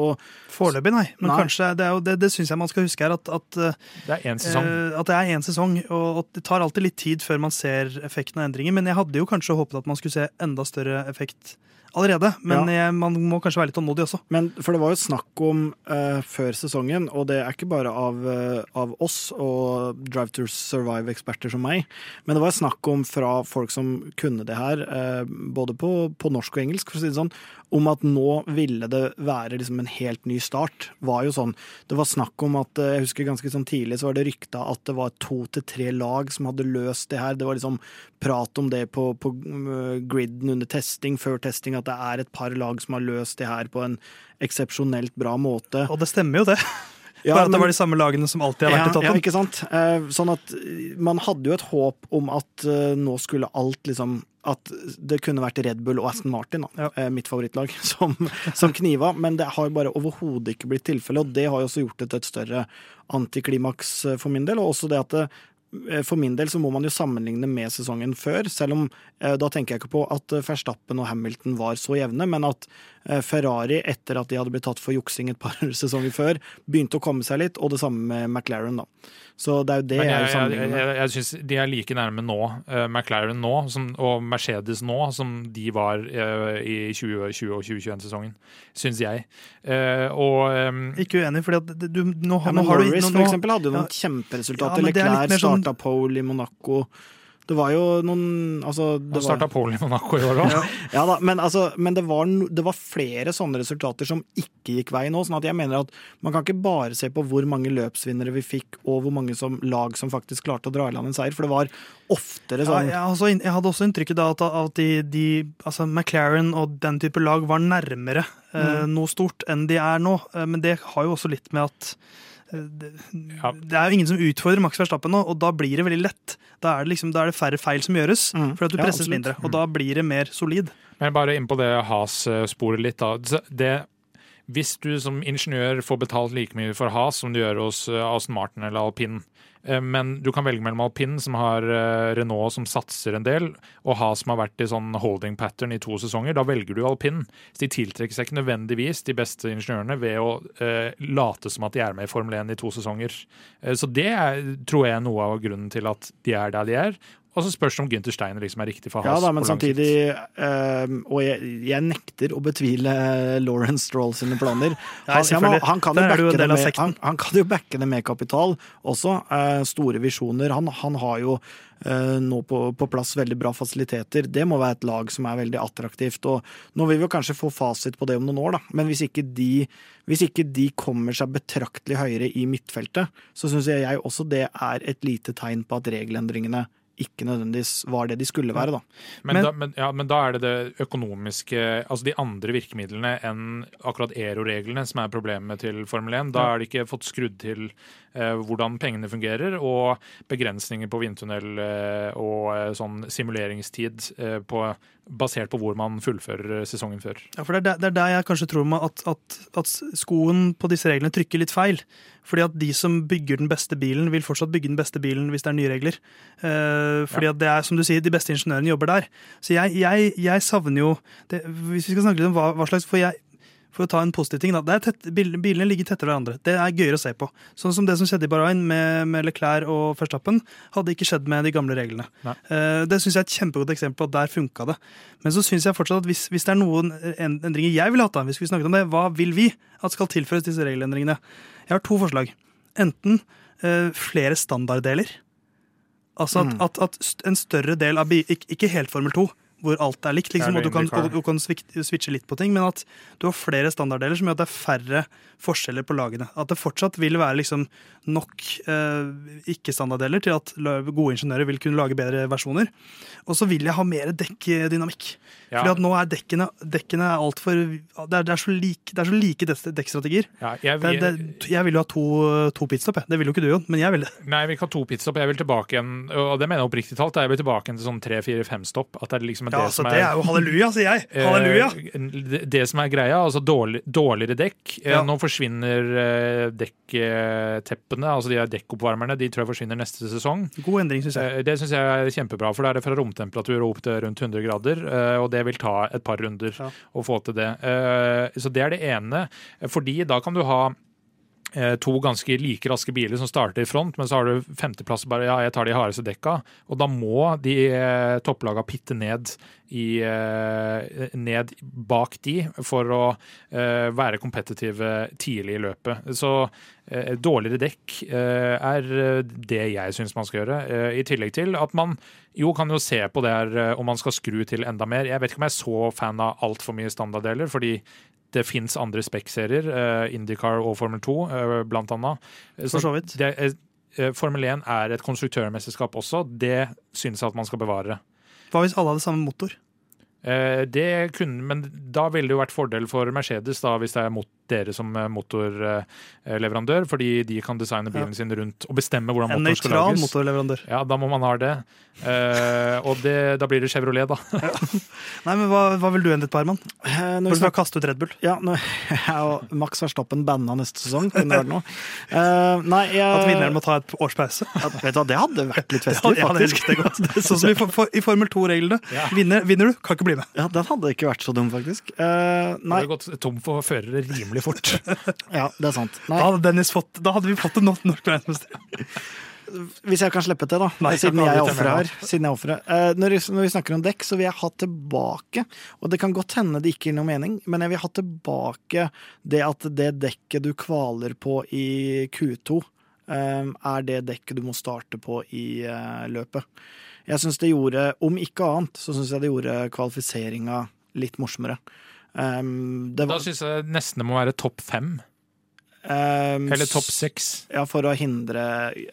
Foreløpig, nei. Men nei. kanskje, det, er det, det syns jeg man skal huske her, at, at, det er én sesong. Uh, at det er én sesong. Og, og det tar alltid litt tid før man ser effekten av endringer. Men jeg hadde jo kanskje håpet at man skulle se enda større effekt allerede. Men ja. man må kanskje være litt tålmodig også. Men For det var jo snakk om uh, før sesongen, og det er ikke bare av, uh, av oss og Drive to Survive-eksperter som meg, men det var snakk om fra folk som kunne det her, uh, både på, på, norsk og engelsk, for å si det sånn, om at nå ville det være liksom en helt ny start. var jo sånn, Det var snakk om at jeg husker ganske sånn tidlig så var det rykta at det var to til tre lag som hadde løst det her. Det var liksom prat om det på, på griden under testing, før testing, at det er et par lag som har løst det her på en eksepsjonelt bra måte. Og det stemmer jo, det. Ja, Bare at det var de samme lagene som alltid har vært ja, i toppen. Ja, ikke sant? Eh, sånn at Man hadde jo et håp om at uh, nå skulle alt liksom At det kunne vært Red Bull og Aston Martin, da, ja. mitt favorittlag, som, som, kniva. Men det har bare overhodet ikke blitt tilfellet, og det har jo også gjort det til et større antiklimaks for min del. Og også det at det, Eh, for min del så må man jo sammenligne med sesongen før, selv om eh, da tenker jeg ikke på at eh, Verstappen og Hamilton var så jevne, men at Ferrari, etter at de hadde blitt tatt for juksing et par sesonger før, begynte å komme seg litt, og det samme med McLaren, da. Så det er jo det jeg, jeg, jeg, jeg, jeg syns de er like nærme nå, McLaren nå som, og Mercedes nå, som de var i 2020- og 2021-sesongen. Syns jeg. Og um, Ikke uenig, for nå, nå, ja, nå har du Norris, for eksempel, hadde jo noen ja, kjemperesultater. Ja, Leclerc sånn... starta pole i Monaco. Det var jo noen altså, Han starta Pole i Monaco i år òg. ja, da, men, altså, men det, var, det, var, flere sånne resultater som ikke gikk vei nå. sånn at jeg mener at man kan ikke bare se på hvor mange løpsvinnere vi fikk, og hvor mange som, lag som faktisk klarte å dra i land en seier. For det var oftere sånn ja, jeg, altså, jeg, hadde også inntrykket da at, at de, de, altså McLaren og den type lag var nærmere eh, mm. noe stort enn de er nå. Eh, men det har jo også litt med at det, ja. det, er jo ingen som utfordrer Max Verstappen nå, og da blir det veldig lett. Da er det, liksom, da er det færre feil som gjøres, mm. fordi at du presses mindre. Og da blir det mer solid. Men bare inn på det Has-sporet litt. da. Det, hvis du som ingeniør får betalt like mye for Has som du gjør hos eh, Aston Martin eller alpin, men du kan velge mellom alpin, som har eh, Renault som satser en del, og ha som har vært i sånn holding pattern i to sesonger. Da velger du alpin. Så de tiltrekker seg ikke nødvendigvis de beste ingeniørene ved å eh, late som at de er med i Formel 1 i to sesonger. Eh, så det er, tror jeg er noe av grunnen til at de er der de er. Og så spørs det om Gunther Steiner liksom er riktig for Haas. Ja da, men samtidig øh, Og jeg, jeg, nekter å betvile Lauren Stroll sine planer. Han, ja, han, han, kan med, han, han, kan jo backe det med kapital også. Øh, store visjoner. Han, har jo øh, nå på, på, plass veldig bra fasiliteter. Det må være et lag som er veldig attraktivt. og Nå vil vi kanskje få fasit på det om noen år, da. men hvis ikke de, hvis ikke de kommer seg betraktelig høyere i midtfeltet, så syns jeg også det er et lite tegn på at regelendringene ikke nødvendigvis var det de skulle være. da. Men, Men- da, men, ja, men da er det det økonomiske Altså de andre virkemidlene enn akkurat ERO-reglene som er problemet til Formel 1. Da er det ikke fått skrudd til eh, hvordan pengene fungerer, og begrensninger på vindtunnel eh, og eh, sånn simuleringstid eh, på, basert på hvor man fullfører sesongen før. Ja, for det er, der, det er der jeg kanskje tror at, at, at skoen på disse reglene trykker litt feil. Fordi at de som bygger den beste bilen, vil fortsatt bygge den beste bilen hvis det er nye regler. Eh, fordi at det er, som du sier, de beste ingeniørene jobber der. Så jeg, jeg, jeg savner jo det, Hvis vi skal snakke litt om hva, hva slags For jeg for å ta en positiv ting, da. Det er tett, bilene ligger tettere hverandre. Det er gøyere å se på. Sånn som det som skjedde i Bahrain med, med Leclerc og Verstappen, hadde ikke skjedd med de gamle reglene. Eh, det syns jeg er et kjempegodt eksempel på at der funka det. Men så syns jeg fortsatt at hvis, hvis det er noen endringer jeg ville hatt, da, hvis vi snakket om det, hva vil vi at skal tilføres disse regelendringene? Jeg har to forslag. Enten eh, flere standarddeler. Altså at, Mm. at, at en større del av. Ikke, ikke helt Formel 2, hvor alt er likt, liksom, og du kan, og du kan switche litt på ting, men at du har flere standarddeler som gjør at det er færre forskjeller på lagene. At det fortsatt vil være liksom nok eh, ikke-standarddeler til at gode ingeniører vil kunne lage bedre versjoner. Og så vil jeg ha mer dekkdynamikk. Ja. Fordi at nå er dekkene, dekkene er altfor det, er- det, er så like- det er så like dekkstrategier. Ja, jeg, vil, det, jeg vil jo ha to, to pitstop, jeg. Det vil jo ikke du, Jon, men jeg vil det. Nei, jeg vil ikke ha to pitstop. Jeg vil tilbake igjen, og det mener jeg oppriktig talt, jeg vil tilbake igjen til sånn tre, fire, fem stopp. At det er liksom Ja, altså, så er det er jo halleluja, sier jeg. Halleluja. Eh, det, det som er greia, altså dårlig, dårligere dekk. Eh, Ja. Nå forsvinner eh, dekkteppene, altså de dekkoppvarmerne, de tror jeg forsvinner neste sesong. God endring, syns jeg. Det syns jeg er kjempebra, for da er det fra romtemperatur og opp til rundt 100 grader. Og det vil ta et par runder Ja. å få til det. Eh, Så det er det ene. Fordi da kan du ha to ganske like raske biler som starter i front, men så har du femteplass bare ja, jeg tar de hardeste dekka. Og da må de eh, topplaga pitte ned, i, eh, ned bak de for å eh, være kompetitive tidlig i løpet. Så eh, dårligere dekk eh, er eh, det jeg syns man skal gjøre. Eh, I tillegg til at man jo kan jo se på det her eh, om man skal skru til enda mer. Jeg vet ikke om jeg er så fan av altfor mye standarddeler, fordi det fins andre spekkserier, eh, Indycar og Formel 2 eh, blant annet. For så vidt. Det, eh, Formel 1 er et konstruktørmesterskap også. Det syns jeg at man skal bevare. Hva hvis alle hadde samme motor? Det kunne, men da ville det jo vært fordel for Mercedes da, hvis det er mot dere som eh, motorleverandør, fordi de kan designe bilen sin rundt og bestemme hvordan En motoren skal nøytral lages. motorleverandør. Ja, da må man ha det. Uh, og det, da blir det Chevrolet, da. Nei, men hva, hva vil du endre på, Herman? Eh, Når snakker å kaste ut Red Bull. ja, når, jeg og Max Verstappen banna neste sesong. Kunne det vært noe. Uh, nei, jeg, At vinneren må ta et års pause. Ja, vet du hva, Det hadde vært litt Ja, festlig, ja, det faktisk. likte jeg godt. Sånn som i, for, for, i Formel 2-reglene. Ja. Vinner, vinner du, kan ikke bli med. Ja, Den hadde ikke vært så dum, faktisk. Uh, Nei. nei, har gått tom for førere rimelig fort. ja, det er sant. Nei, Da hadde, fått, da hadde vi fått en norsk verdensmester. Hvis jeg kan slippe til, da. Nei, siden jeg er temme her. Siden jeg er offeret. Eh, når, når vi snakker om dekk, så vil jeg ha tilbake Og det kan godt hende det ikke gir noe mening, men jeg vil ha tilbake det at det dekket du kvaler på i Q2, eh, er det dekket du må starte på i eh, løpet. Jeg syns det gjorde, om ikke annet, så syns jeg det gjorde kvalifiseringa litt morsommere. Um, det Da var, syns jeg nesten det må være topp fem. um, Eller topp seks. Ja, for å hindre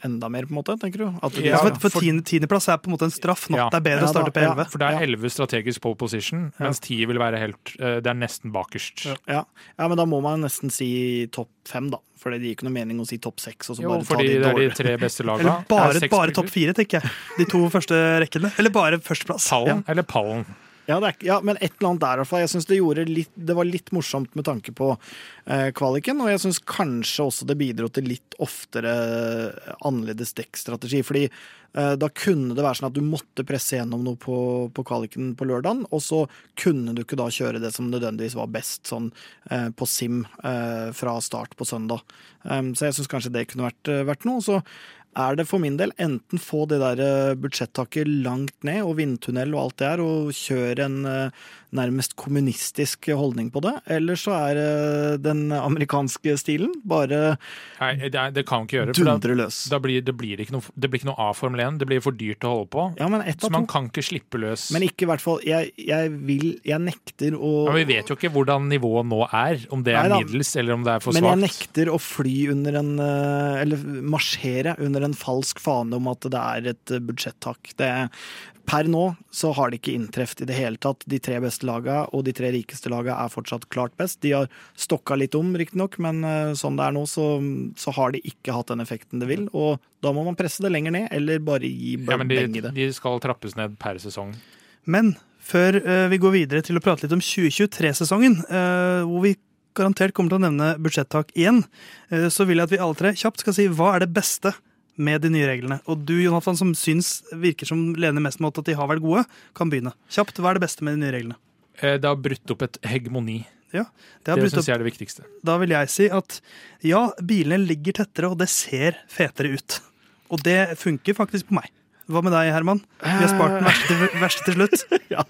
enda mer, på en måte, tenker du? At Ja, for for for- tiendeplass er på en måte en straff nok. Ja. Det er bedre Ja, å starte da, på ja. For det er elleve strategisk pole position, mens ti vil være helt eh, Det er nesten bakerst. Ja. Ja. ja, men da må man nesten si topp fem, da. For det gir ikke noe mening å si topp seks, og så Jo, bare ta fordi de det er de tre beste lagene. Eller bare, bare topp fire, tenker jeg. De to første rekkene. Eller bare førsteplass. Pallen eller pallen. Ja, er, ja, men et eller annet der i hvert fall. Jeg syns det, det var litt morsomt med tanke på eh, kvaliken, og jeg syns kanskje også det bidro til litt oftere eh, annerledes dekkstrategi. Fordi eh, da kunne det være sånn at du måtte presse gjennom noe på, på kvaliken på lørdagen, og så kunne du ikke da kjøre det som nødvendigvis var best sånn eh, på sim eh, fra start på søndag. Um, så jeg syns kanskje det kunne vært, eh, vært noe. Så er det for min del enten få det der eh, budsjettaket langt ned, og vindtunnel og alt det her, og kjøre en eh, nærmest kommunistisk holdning på det, eller så er det den amerikanske stilen. Bare Nei, det, det kan ikke gjøre. Da, dundre løs. da blir, det, blir ikke noe, det blir ikke noe av Formel 1. Det blir for dyrt å holde på. Ja, men Så man kan ikke slippe løs. Men ikke i hvert fall Jeg, jeg vil Jeg nekter å men vi vet jo ikke hvordan nivået nå er. Om det er middels eller om det er for Men jeg nekter å fly under en eh, Eller marsjere under en falsk fane om at det er et eh, budsjettak. Det, per nå så har det ikke inntreft i det hele tatt. De tre beste laga og de tre rikeste laga er fortsatt klart best. De har stokka litt om, riktignok, men eh, sånn det er nå, så, så, har de ikke hatt den effekten det vil. Og da må man presse det lenger ned, eller bare gi ja, men de, beng i det. De skal trappes ned per sesong. Men før uh, vi går videre til å prate litt om 2023-sesongen, uh, hvor vi garantert kommer til å nevne budsjettak igjen, uh, så vil jeg at vi alle tre kjapt skal si hva er det beste med de nye reglene. Og du, Jonathan, som syns virker som lener mest mot at de har vært gode, kan begynne. Kjapt, hva er det beste med de nye reglene? Det har brutt opp et hegemoni. Ja, det det syns jeg er det viktigste. Da vil jeg si at ja, bilene ligger tettere, og det ser fetere ut. Og det funker faktisk på meg. Hva med deg, Herman? Vi har spart den verste til, verste til slutt. ja.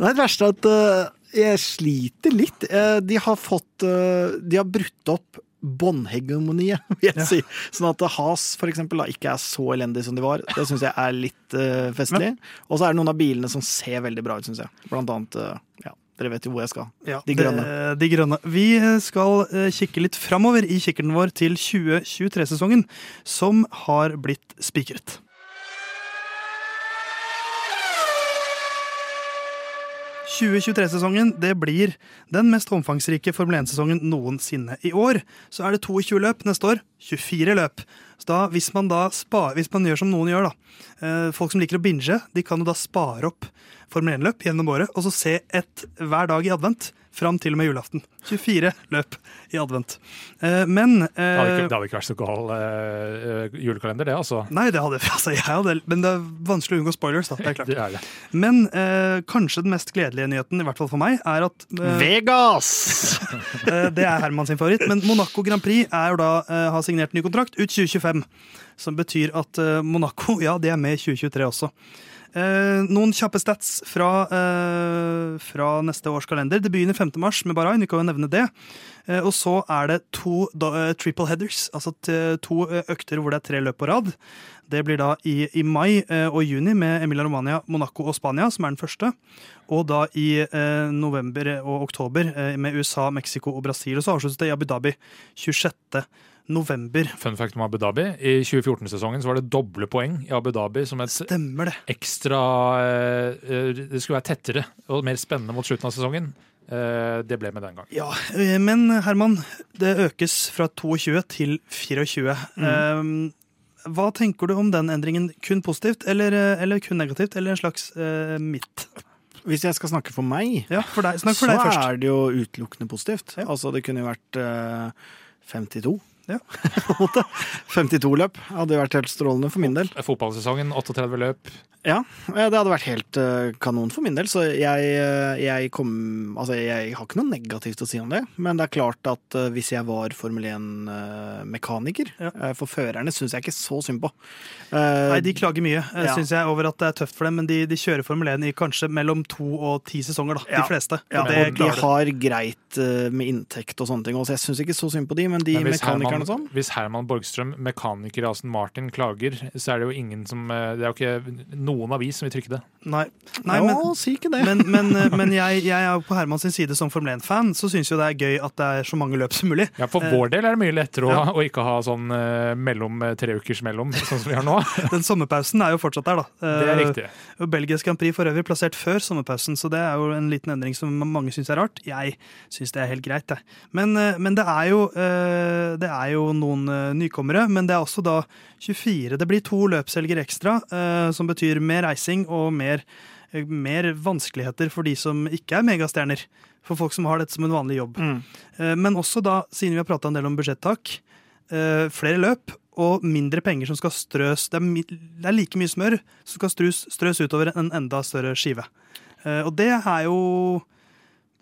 Det verste er at uh, jeg sliter litt. Uh, de har fått uh, De har brutt opp båndhegemoniet, vil jeg ja. si. Sånn at Has for eksempel, da, ikke er så elendig som de var. Det syns jeg er litt festlig. Og så er det noen av bilene som ser veldig bra ut, syns jeg. Blant annet ja, dere vet jo hvor jeg skal. Ja, de grønne. De, de grønne. Vi skal kikke litt framover i kikkerten vår til 2023-sesongen, som har blitt spikret. 2023-sesongen det blir den mest omfangsrike Formel 1-sesongen noensinne. I år så er det 22 løp, neste år 24 løp. Så da, hvis man da spar, hvis man gjør som noen gjør, da eh, Folk som liker å binge, de kan jo da spare opp Formel 1-løp gjennom året og så se ett hver dag i advent fram til og med julaften. 24 løp i advent. Eh, men eh, det, hadde ikke, det, hadde ikke, vært så gal eh, julekalender, det, altså? Nei, det hadde altså, jeg hadde, men det er vanskelig å unngå spoilers. da, det er klart. det er det. Men eh, kanskje den mest gledelige nyheten, i hvert fall for meg, er at eh, Vegas! Eh, det er Herman sin favoritt. Men Monaco Grand Prix er jo da, har signert ny kontrakt ut 2025. Som betyr at Monaco ja, de er med i 2023 også. Eh, noen kjappe stats fra, eh, fra, neste års kalender. Det begynner 5. mars med Bahrain, vi kan jo nevne det. Eh, og så er det to da, triple headers, altså to økter hvor det er tre løp på rad. Det blir da i, i mai og juni med Emilia Romania, Monaco og Spania, som er den første. Og da i november og oktober med USA, Mexico og Brasil. Og så avsluttes det i Abu Dhabi 26 november. Fun fact om Abu Dhabi. I 2014-sesongen så var det doble poeng i Abu Dhabi som et Stemmer det. ekstra eh, eh, Det skulle være tettere og mer spennende mot slutten av sesongen. Eh, det ble med den gang. Ja, Men Herman, det økes fra 22 til 24. Mm. Hva tenker du om den endringen? Kun positivt eller, eller kun negativt, eller en slags uh, midt? Hvis jeg skal snakke for meg, ja, for deg, for så er det jo utelukkende positivt. Ja. Altså, det kunne jo vært uh, 52 ja. 52 løp hadde vært helt strålende for min del. Fotballsesongen, 38 løp. Ja, det hadde vært helt uh, kanon for min del. Så jeg, uh, jeg, kom Altså, jeg har ikke noe negativt å si om det. Men det er klart at uh, hvis jeg var Formel 1-mekaniker ja. For førerne syns jeg ikke så synd på. Nei, de klager mye, ja. syns jeg, over at det er tøft for dem. Men de, de kjører Formel 1 i kanskje mellom to og ti sesonger, da. Ja. De fleste. Ja, og de har greit med inntekt og sånne ting. Så jeg syns ikke så synd på de, men de mekanikerne og sånn Hvis Herman Borgstrøm, mekaniker i Aston Martin, klager, så er det jo ingen som Det er jo ikke noen avis som vil trykke det. Nei, Nei ja, men, si ikke det. men, men, eh, men jeg, jeg, er på Hermans side som Formel 1-fan, så syns jo det er gøy at det er så mange løp som mulig. Ja, For vår del er det mye lettere ja. å, å, ikke ha sånn mellom tre ukers mellom, sånn som vi har nå. Den sommerpausen er jo fortsatt der, da. Det er riktig. Belgisk Grand Prix for øvrig plassert før sommerpausen, så det er jo en liten endring som mange syns er rart. Jeg syns det er helt greit, jeg. Men, men det, er jo, det er jo noen nykommere, men det er også da 24. Det blir to løpshelger ekstra, som betyr mer reising og mer, mer, vanskeligheter for de som ikke er megastjerner. For folk som har dette som en vanlig jobb. Mm. Eh, men også da, siden vi har prata en del om budsjettak, eh, flere løp og mindre penger som skal strøs. Det er, det er like mye smør som skal strøs, strøs utover en enda større skive. Eh, og det er jo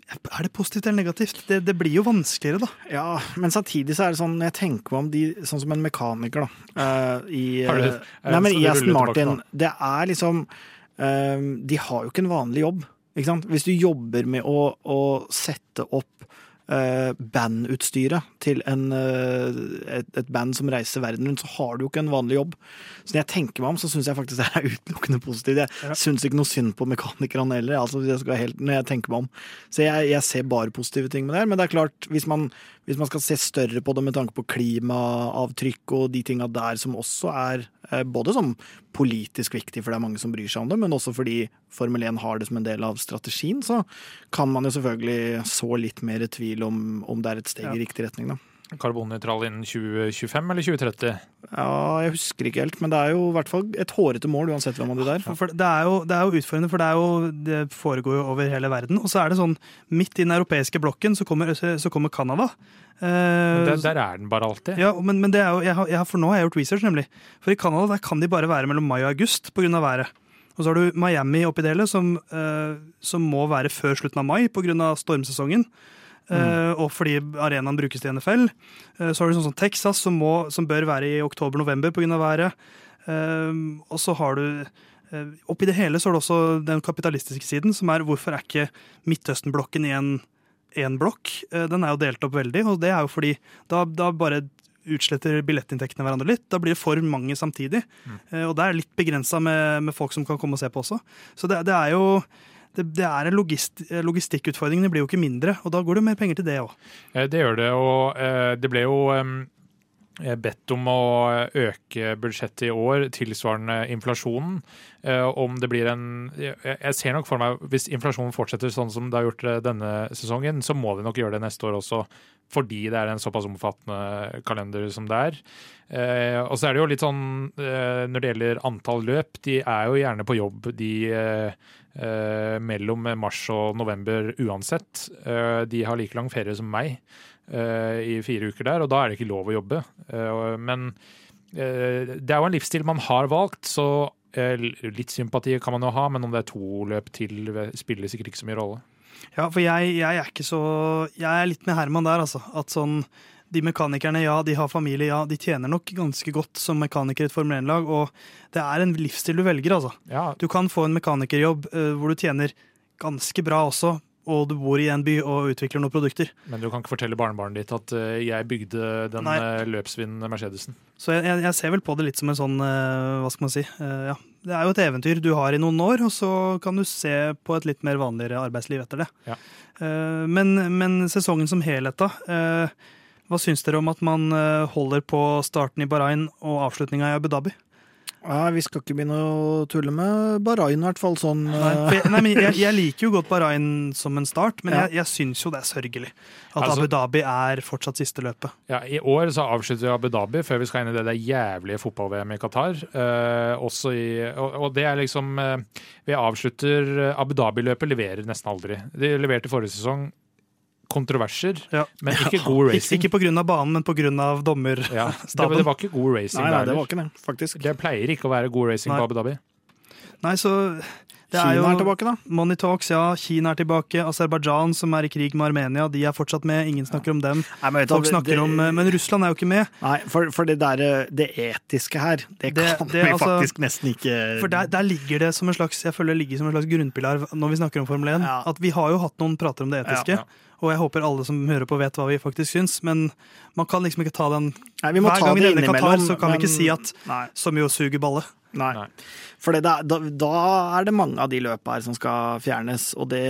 er det positivt eller negativt? Det, det, blir jo vanskeligere, da. Ja, men samtidig så er det sånn Jeg tenker meg om de sånn som en mekaniker, da. Uh, I, uh, nei, men i Aston Martin. Det er liksom uh, De har jo ikke en vanlig jobb. Ikke sant? Hvis du jobber med å, å sette opp uh, bandutstyret til en, uh, et, et, band som reiser verden rundt, så har du jo ikke en vanlig jobb. Så når jeg tenker meg om, så syns jeg faktisk det er utelukkende positivt. Jeg ja. syns ikke noe synd på mekanikerne heller, altså, helt, når jeg tenker meg om. Så jeg, jeg, ser bare positive ting med det. her. Men det er klart, hvis man, hvis man skal se større på det med tanke på klimaavtrykk og de tinga der som også er eh, både som politisk viktig, for det er mange som bryr seg om det, men også fordi Formel 1 har det som en del av strategien, så kan man jo selvfølgelig så litt mer tvil om, om det er et steg Ja. i riktig retning, da. Karbonnøytral innen 2025 eller 2030? Ja, jeg husker ikke helt, men det er jo i hvert fall et hårete mål uansett hvem av de der. For det er, jo, det er jo utfordrende, for det, er jo, det foregår jo over hele verden. Og så er det sånn, midt i den europeiske blokken så kommer, så kommer Canada. Eh, Der, der er den bare alltid. Ja, men, men det er jo, jeg har, jeg har, for nå har jeg gjort research, nemlig. For i Canada der kan de bare være mellom mai og august pga. været. Og så har du Miami oppi det hele, som, eh, som må være før slutten av mai pga. stormsesongen. Eh, og fordi arenaen brukes til NFL. Eh, så har du sånn som Texas, som, må, som bør være i oktober-november pga. været. Eh, og så har du Oppi det hele så er det også den kapitalistiske siden, som er hvorfor er ikke Midtøsten-blokken i en, en blokk? Den er jo delt opp veldig, og det er jo fordi da, da bare utsletter billettinntektene hverandre litt. Da blir det for mange samtidig. Mm. Og det er litt begrensa med, med folk som kan komme og se på også. Så det, det er jo det, det er en logist, logistikkutfordring. Det blir jo ikke mindre, og da går det mer penger til det òg. Eh, Det gjør det, og eh, det ble jo eh, bedt om å øke budsjettet i år tilsvarende inflasjonen. Eh, Om det blir en Jeg ser nok for meg, hvis inflasjonen fortsetter sånn som det har gjort eh, denne sesongen, så må vi nok gjøre det neste år også, fordi det er en såpass omfattende kalender som det er. Eh, og så er det jo litt sånn eh, når det gjelder antall løp, de er jo gjerne på jobb, de eh, eh, mellom mars og november uansett. Eh, de har like lang ferie som meg eh, i fire uker der, og da er det ikke lov å jobbe. Eh, men eh, det er jo en livsstil man har valgt, så eh, litt sympati kan man jo ha, men om det er to løp til, spiller sikkert ikke så mye rolle. Ja, for jeg, jeg er ikke så Jeg er litt med Herman der, altså. At sånn de mekanikerne, ja, de har familie, ja, de tjener nok ganske godt som mekaniker i et Formel 1-lag, og det er en livsstil du velger, altså. Ja, Du kan få en mekanikerjobb uh, hvor du tjener ganske bra også, og du bor i en by og utvikler noen produkter. Men du kan ikke fortelle barnebarnet ditt at uh, jeg bygde den Nei. uh, løpsvinnende Mercedesen. Så jeg, jeg, jeg ser vel på det litt som en sånn, uh, hva skal man si, eh, ja. Det er jo et eventyr du har i noen år, og så kan du se på et litt mer vanligere arbeidsliv etter det. Ja. Eh, men, men sesongen som helhet, da. Eh, hva syns dere om at man eh, holder på starten i Bahrain og avslutninga i Abu Dhabi? Ja, vi skal ikke begynne å tulle med Bahrain, i hvert fall sånn. Nei, eh, jeg, nei, men jeg, jeg liker jo godt Bahrain som en start, men Ja. jeg, jeg syns jo det er sørgelig at Altså- Abu Dhabi er fortsatt siste løpet. Ja, I år så avslutter vi Abu Dhabi før vi skal inn i det der jævlige fotball-VM i Qatar. Eh, også i, og, og det er liksom eh, Vi avslutter eh, Abu Dhabi-løpet leverer nesten aldri. De leverte forrige sesong kontroverser, Ja. men ikke god Ikke, racing. ikke pga. banen, men pga. dommerstaben. Ja, det, det var ikke god racing Nei, nei, der det var ikke det, faktisk. Det pleier ikke å være god racing Nei. på Abu Dhabi. Nei, så Kina er jo er tilbake, da. Money Talks, ja. Kina er tilbake. Aserbajdsjan, som er i krig med Armenia, de er fortsatt med. Ingen snakker om dem. Nei, men, Folk snakker det- om, eh, Men Russland er jo ikke med. Nei, for, for det der, det etiske her, det Det- kan det, vi altså- faktisk nesten ikke For der, der ligger det som en slags jeg føler det ligger som en slags grunnpilar når vi snakker om Formel 1. Ja. At vi har jo hatt noen prater om det etiske. Ja, ja. Og jeg håper alle som hører på, vet hva vi faktisk syns. Men man kan liksom ikke ta den Nei, vi må Hver ta gang vi nevner Qatar, så kan vi ikke si at Nei. som jo suger balle. nei. Nei. For da, da, er det mange av de løpa her som skal fjernes, og det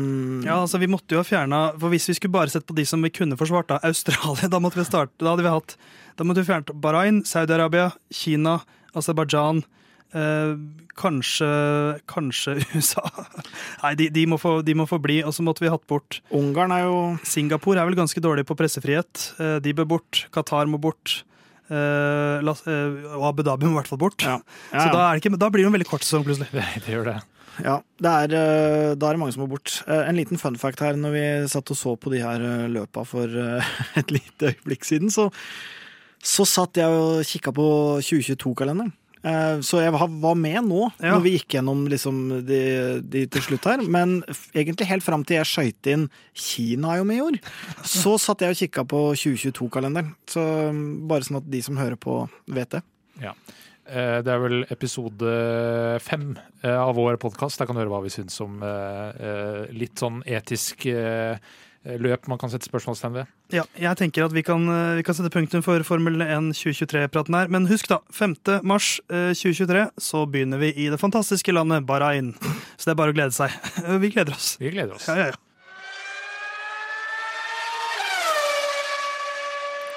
mm, Ja, altså Vi måtte jo ha fjerna For hvis vi skulle bare sett på de som vi kunne forsvart, da, Australia, da måtte vi starte Da hadde vi hatt Da måtte vi fjernet Bahrain, Saudi-Arabia, Kina, Aserbajdsjan. Eh, kanskje Kanskje USA. Nei, de, de, må få, de må få bli. Og så måtte vi hatt bort Ungarn er jo Singapore er vel ganske dårlig på pressefrihet. Eh, de bør bort. Qatar må bort. Eh, Las- eh, og Abu Dhabi må i hvert fall bort. Ja. Så da, er det ikke, da blir det en veldig kort sesong, plutselig. Det, det gjør det. Ja, det er, eh, da er det mange som må bort. En liten fun fact her, når vi satt og så på de her løpa for et lite øyeblikk siden, så, så satt jeg og kikka på 2022-kalenderen. Eh, Så jeg var med nå, Ja. når vi gikk gjennom liksom de, de til slutt her. Men egentlig helt fram til jeg skøyt inn Kina er jo med i år, så satt jeg og kikka på 2022-kalenderen. Så mm, bare sånn at de som hører på, vet det. Ja. Eh, Det er vel episode fem eh, av vår podkast. Der kan du høre hva vi syns om litt sånn etisk løp man kan sette spørsmålstegn ved. Ja, jeg tenker at vi kan, eh, vi kan sette punktum for Formel 1 2023-praten her. Men husk, da. 5. mars eh, 2023 så begynner vi i det fantastiske landet Bahrain. Så det er bare å glede seg. Vi gleder oss. Vi gleder oss. Ja, ja, ja.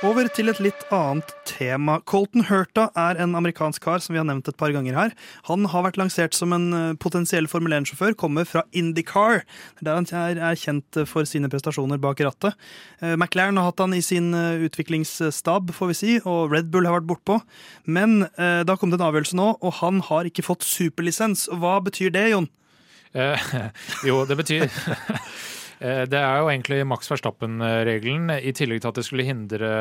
Over til et litt annet tema. Colton Hurta er en amerikansk kar som vi har nevnt et par ganger her. Han har vært lansert som en eh, potensiell Formel 1-sjåfør, kommer fra IndyCar, der han er kjent for sine prestasjoner bak rattet. Eh, McLaren har hatt han i sin eh, utviklingsstab, får vi si, og Red Bull har vært bortpå. Men det har kommet en avgjørelse nå, og han har ikke fått superlisens. Hva betyr det, Jon? Eh, jo, det betyr det er jo egentlig Max Verstappen-regelen, i tillegg til at det skulle hindre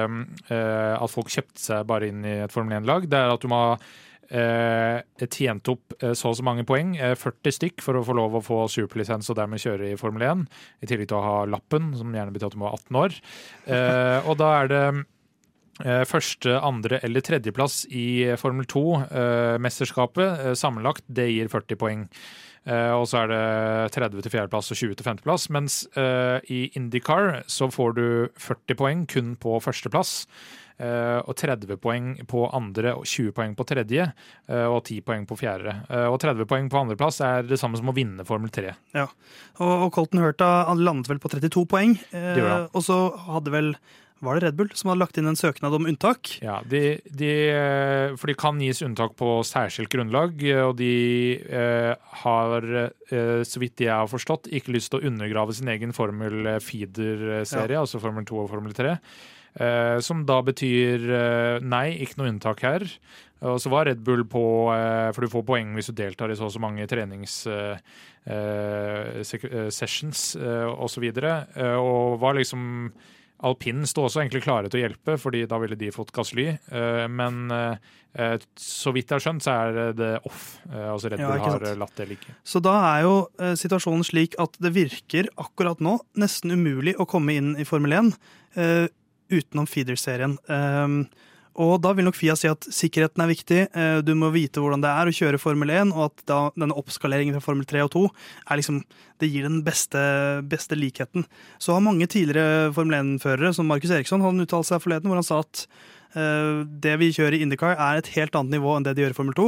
eh, at folk kjøpte seg bare inn i et Formel 1-lag. Det er at du må ha eh, tjent opp så og så mange poeng, 40 stykk, for å få lov å få superlisens og dermed kjøre i Formel 1. I tillegg til å ha lappen, som gjerne betyr at du må være 18 år. Og da er det Første, andre eller tredjeplass i Formel 2-mesterskapet sammenlagt, det gir 40 poeng. Uh, og så er det 30 til fjerdeplass og 20 til femteplass. Mens uh, i Indycar så får du 40 poeng kun på førsteplass. Uh, og 30 poeng på andre, og 20 poeng på tredje og 10 poeng på fjerde. og 30 poeng på andreplass er det samme som å vinne Formel 3. Ja, og, og Colton Hurta landet vel på 32 poeng. og så hadde vel var det Red Bull som hadde lagt inn en søknad om unntak? Ja, de, de, for de kan gis unntak på særskilt grunnlag, og de eh, har, eh, så vidt jeg har forstått, ikke lyst til å undergrave sin egen Formel Feeder-serie, ja. altså Formel 2 og Formel 3. Eh, som da betyr eh, nei, ikke noe unntak her. Og så var Red Bull på eh, For du får poeng hvis du deltar i så og så mange trenings... sessions osv. Og, så og var liksom Alpinen sto også egentlig klare til å hjelpe, fordi da ville de fått Gasly. Eh, men eh, så vidt jeg har skjønt, så er det off. Eh, altså Red Bull ja, har latt det ligge. Så da er jo situasjonen slik at det virker akkurat nå nesten umulig å komme inn i Formel 1 utenom feeder-serien. Og da vil nok Fia si at sikkerheten er viktig, eh, du må vite hvordan det er å kjøre Formel 1, og at da denne oppskaleringen fra Formel 3 og 2 er liksom, det gir den beste, beste likheten. Så har mange tidligere Formel 1-førere, som Markus Eriksson, han uttalte seg forleden hvor han sa at uh, det vi kjører i Indycar, er et helt annet nivå enn det de gjør i Formel 2.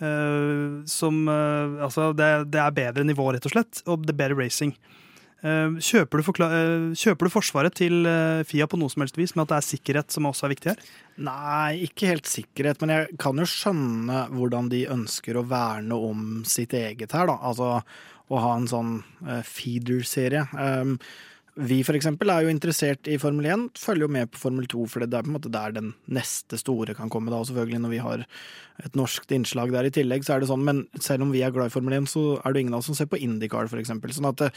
Uh, eh, som, uh, altså det, det, er bedre nivå, rett og slett, og det er bedre racing. Eh, kjøper du, eh, kjøper du, forsvaret til eh, Fia på noe som helst vis, med at det er sikkerhet som også er viktig her? Nei, ikke helt sikkerhet, men jeg kan jo skjønne hvordan de ønsker å verne om sitt eget her, da. Altså å ha en sånn feeder-serie. Vi for eksempel er jo interessert i Formel 1, følger jo med på Formel 2, for det er på en måte der den neste store kan komme. da, og selvfølgelig Når vi har et norskt innslag der i tillegg, så er det sånn. Men selv om vi er glad i Formel 1, så er det ingen av oss som ser på Indycar, for eksempel. Sånn at det,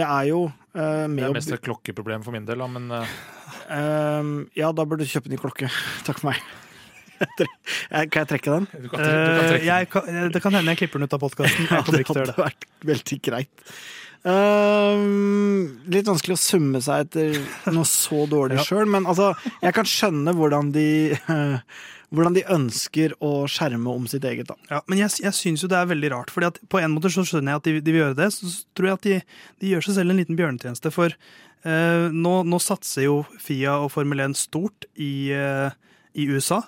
det er jo uh, med Det er mest et klokkeproblem for min del, da, men uh... Uh, Ja, da burde du kjøpe ny klokke. Takk for meg. kan jeg trekke den? Du kan, du kan trekke den. Kan, det kan hende jeg klipper den ut av podkasten. Ja, det hadde vært veldig greit. Uh, litt vanskelig å summe seg etter noe så dårlig ja. sjøl, men altså, jeg kan skjønne hvordan de uh, hvordan de ønsker å skjerme om sitt eget. da. Ja, Men jeg, jeg syns jo det er veldig rart. fordi at På en måte så skjønner jeg at de, de vil gjøre det. Så tror jeg at de, de, gjør seg selv en liten bjørnetjeneste. For eh, nå, nå, satser jo Fia og Formel 1 stort i, eh, i USA.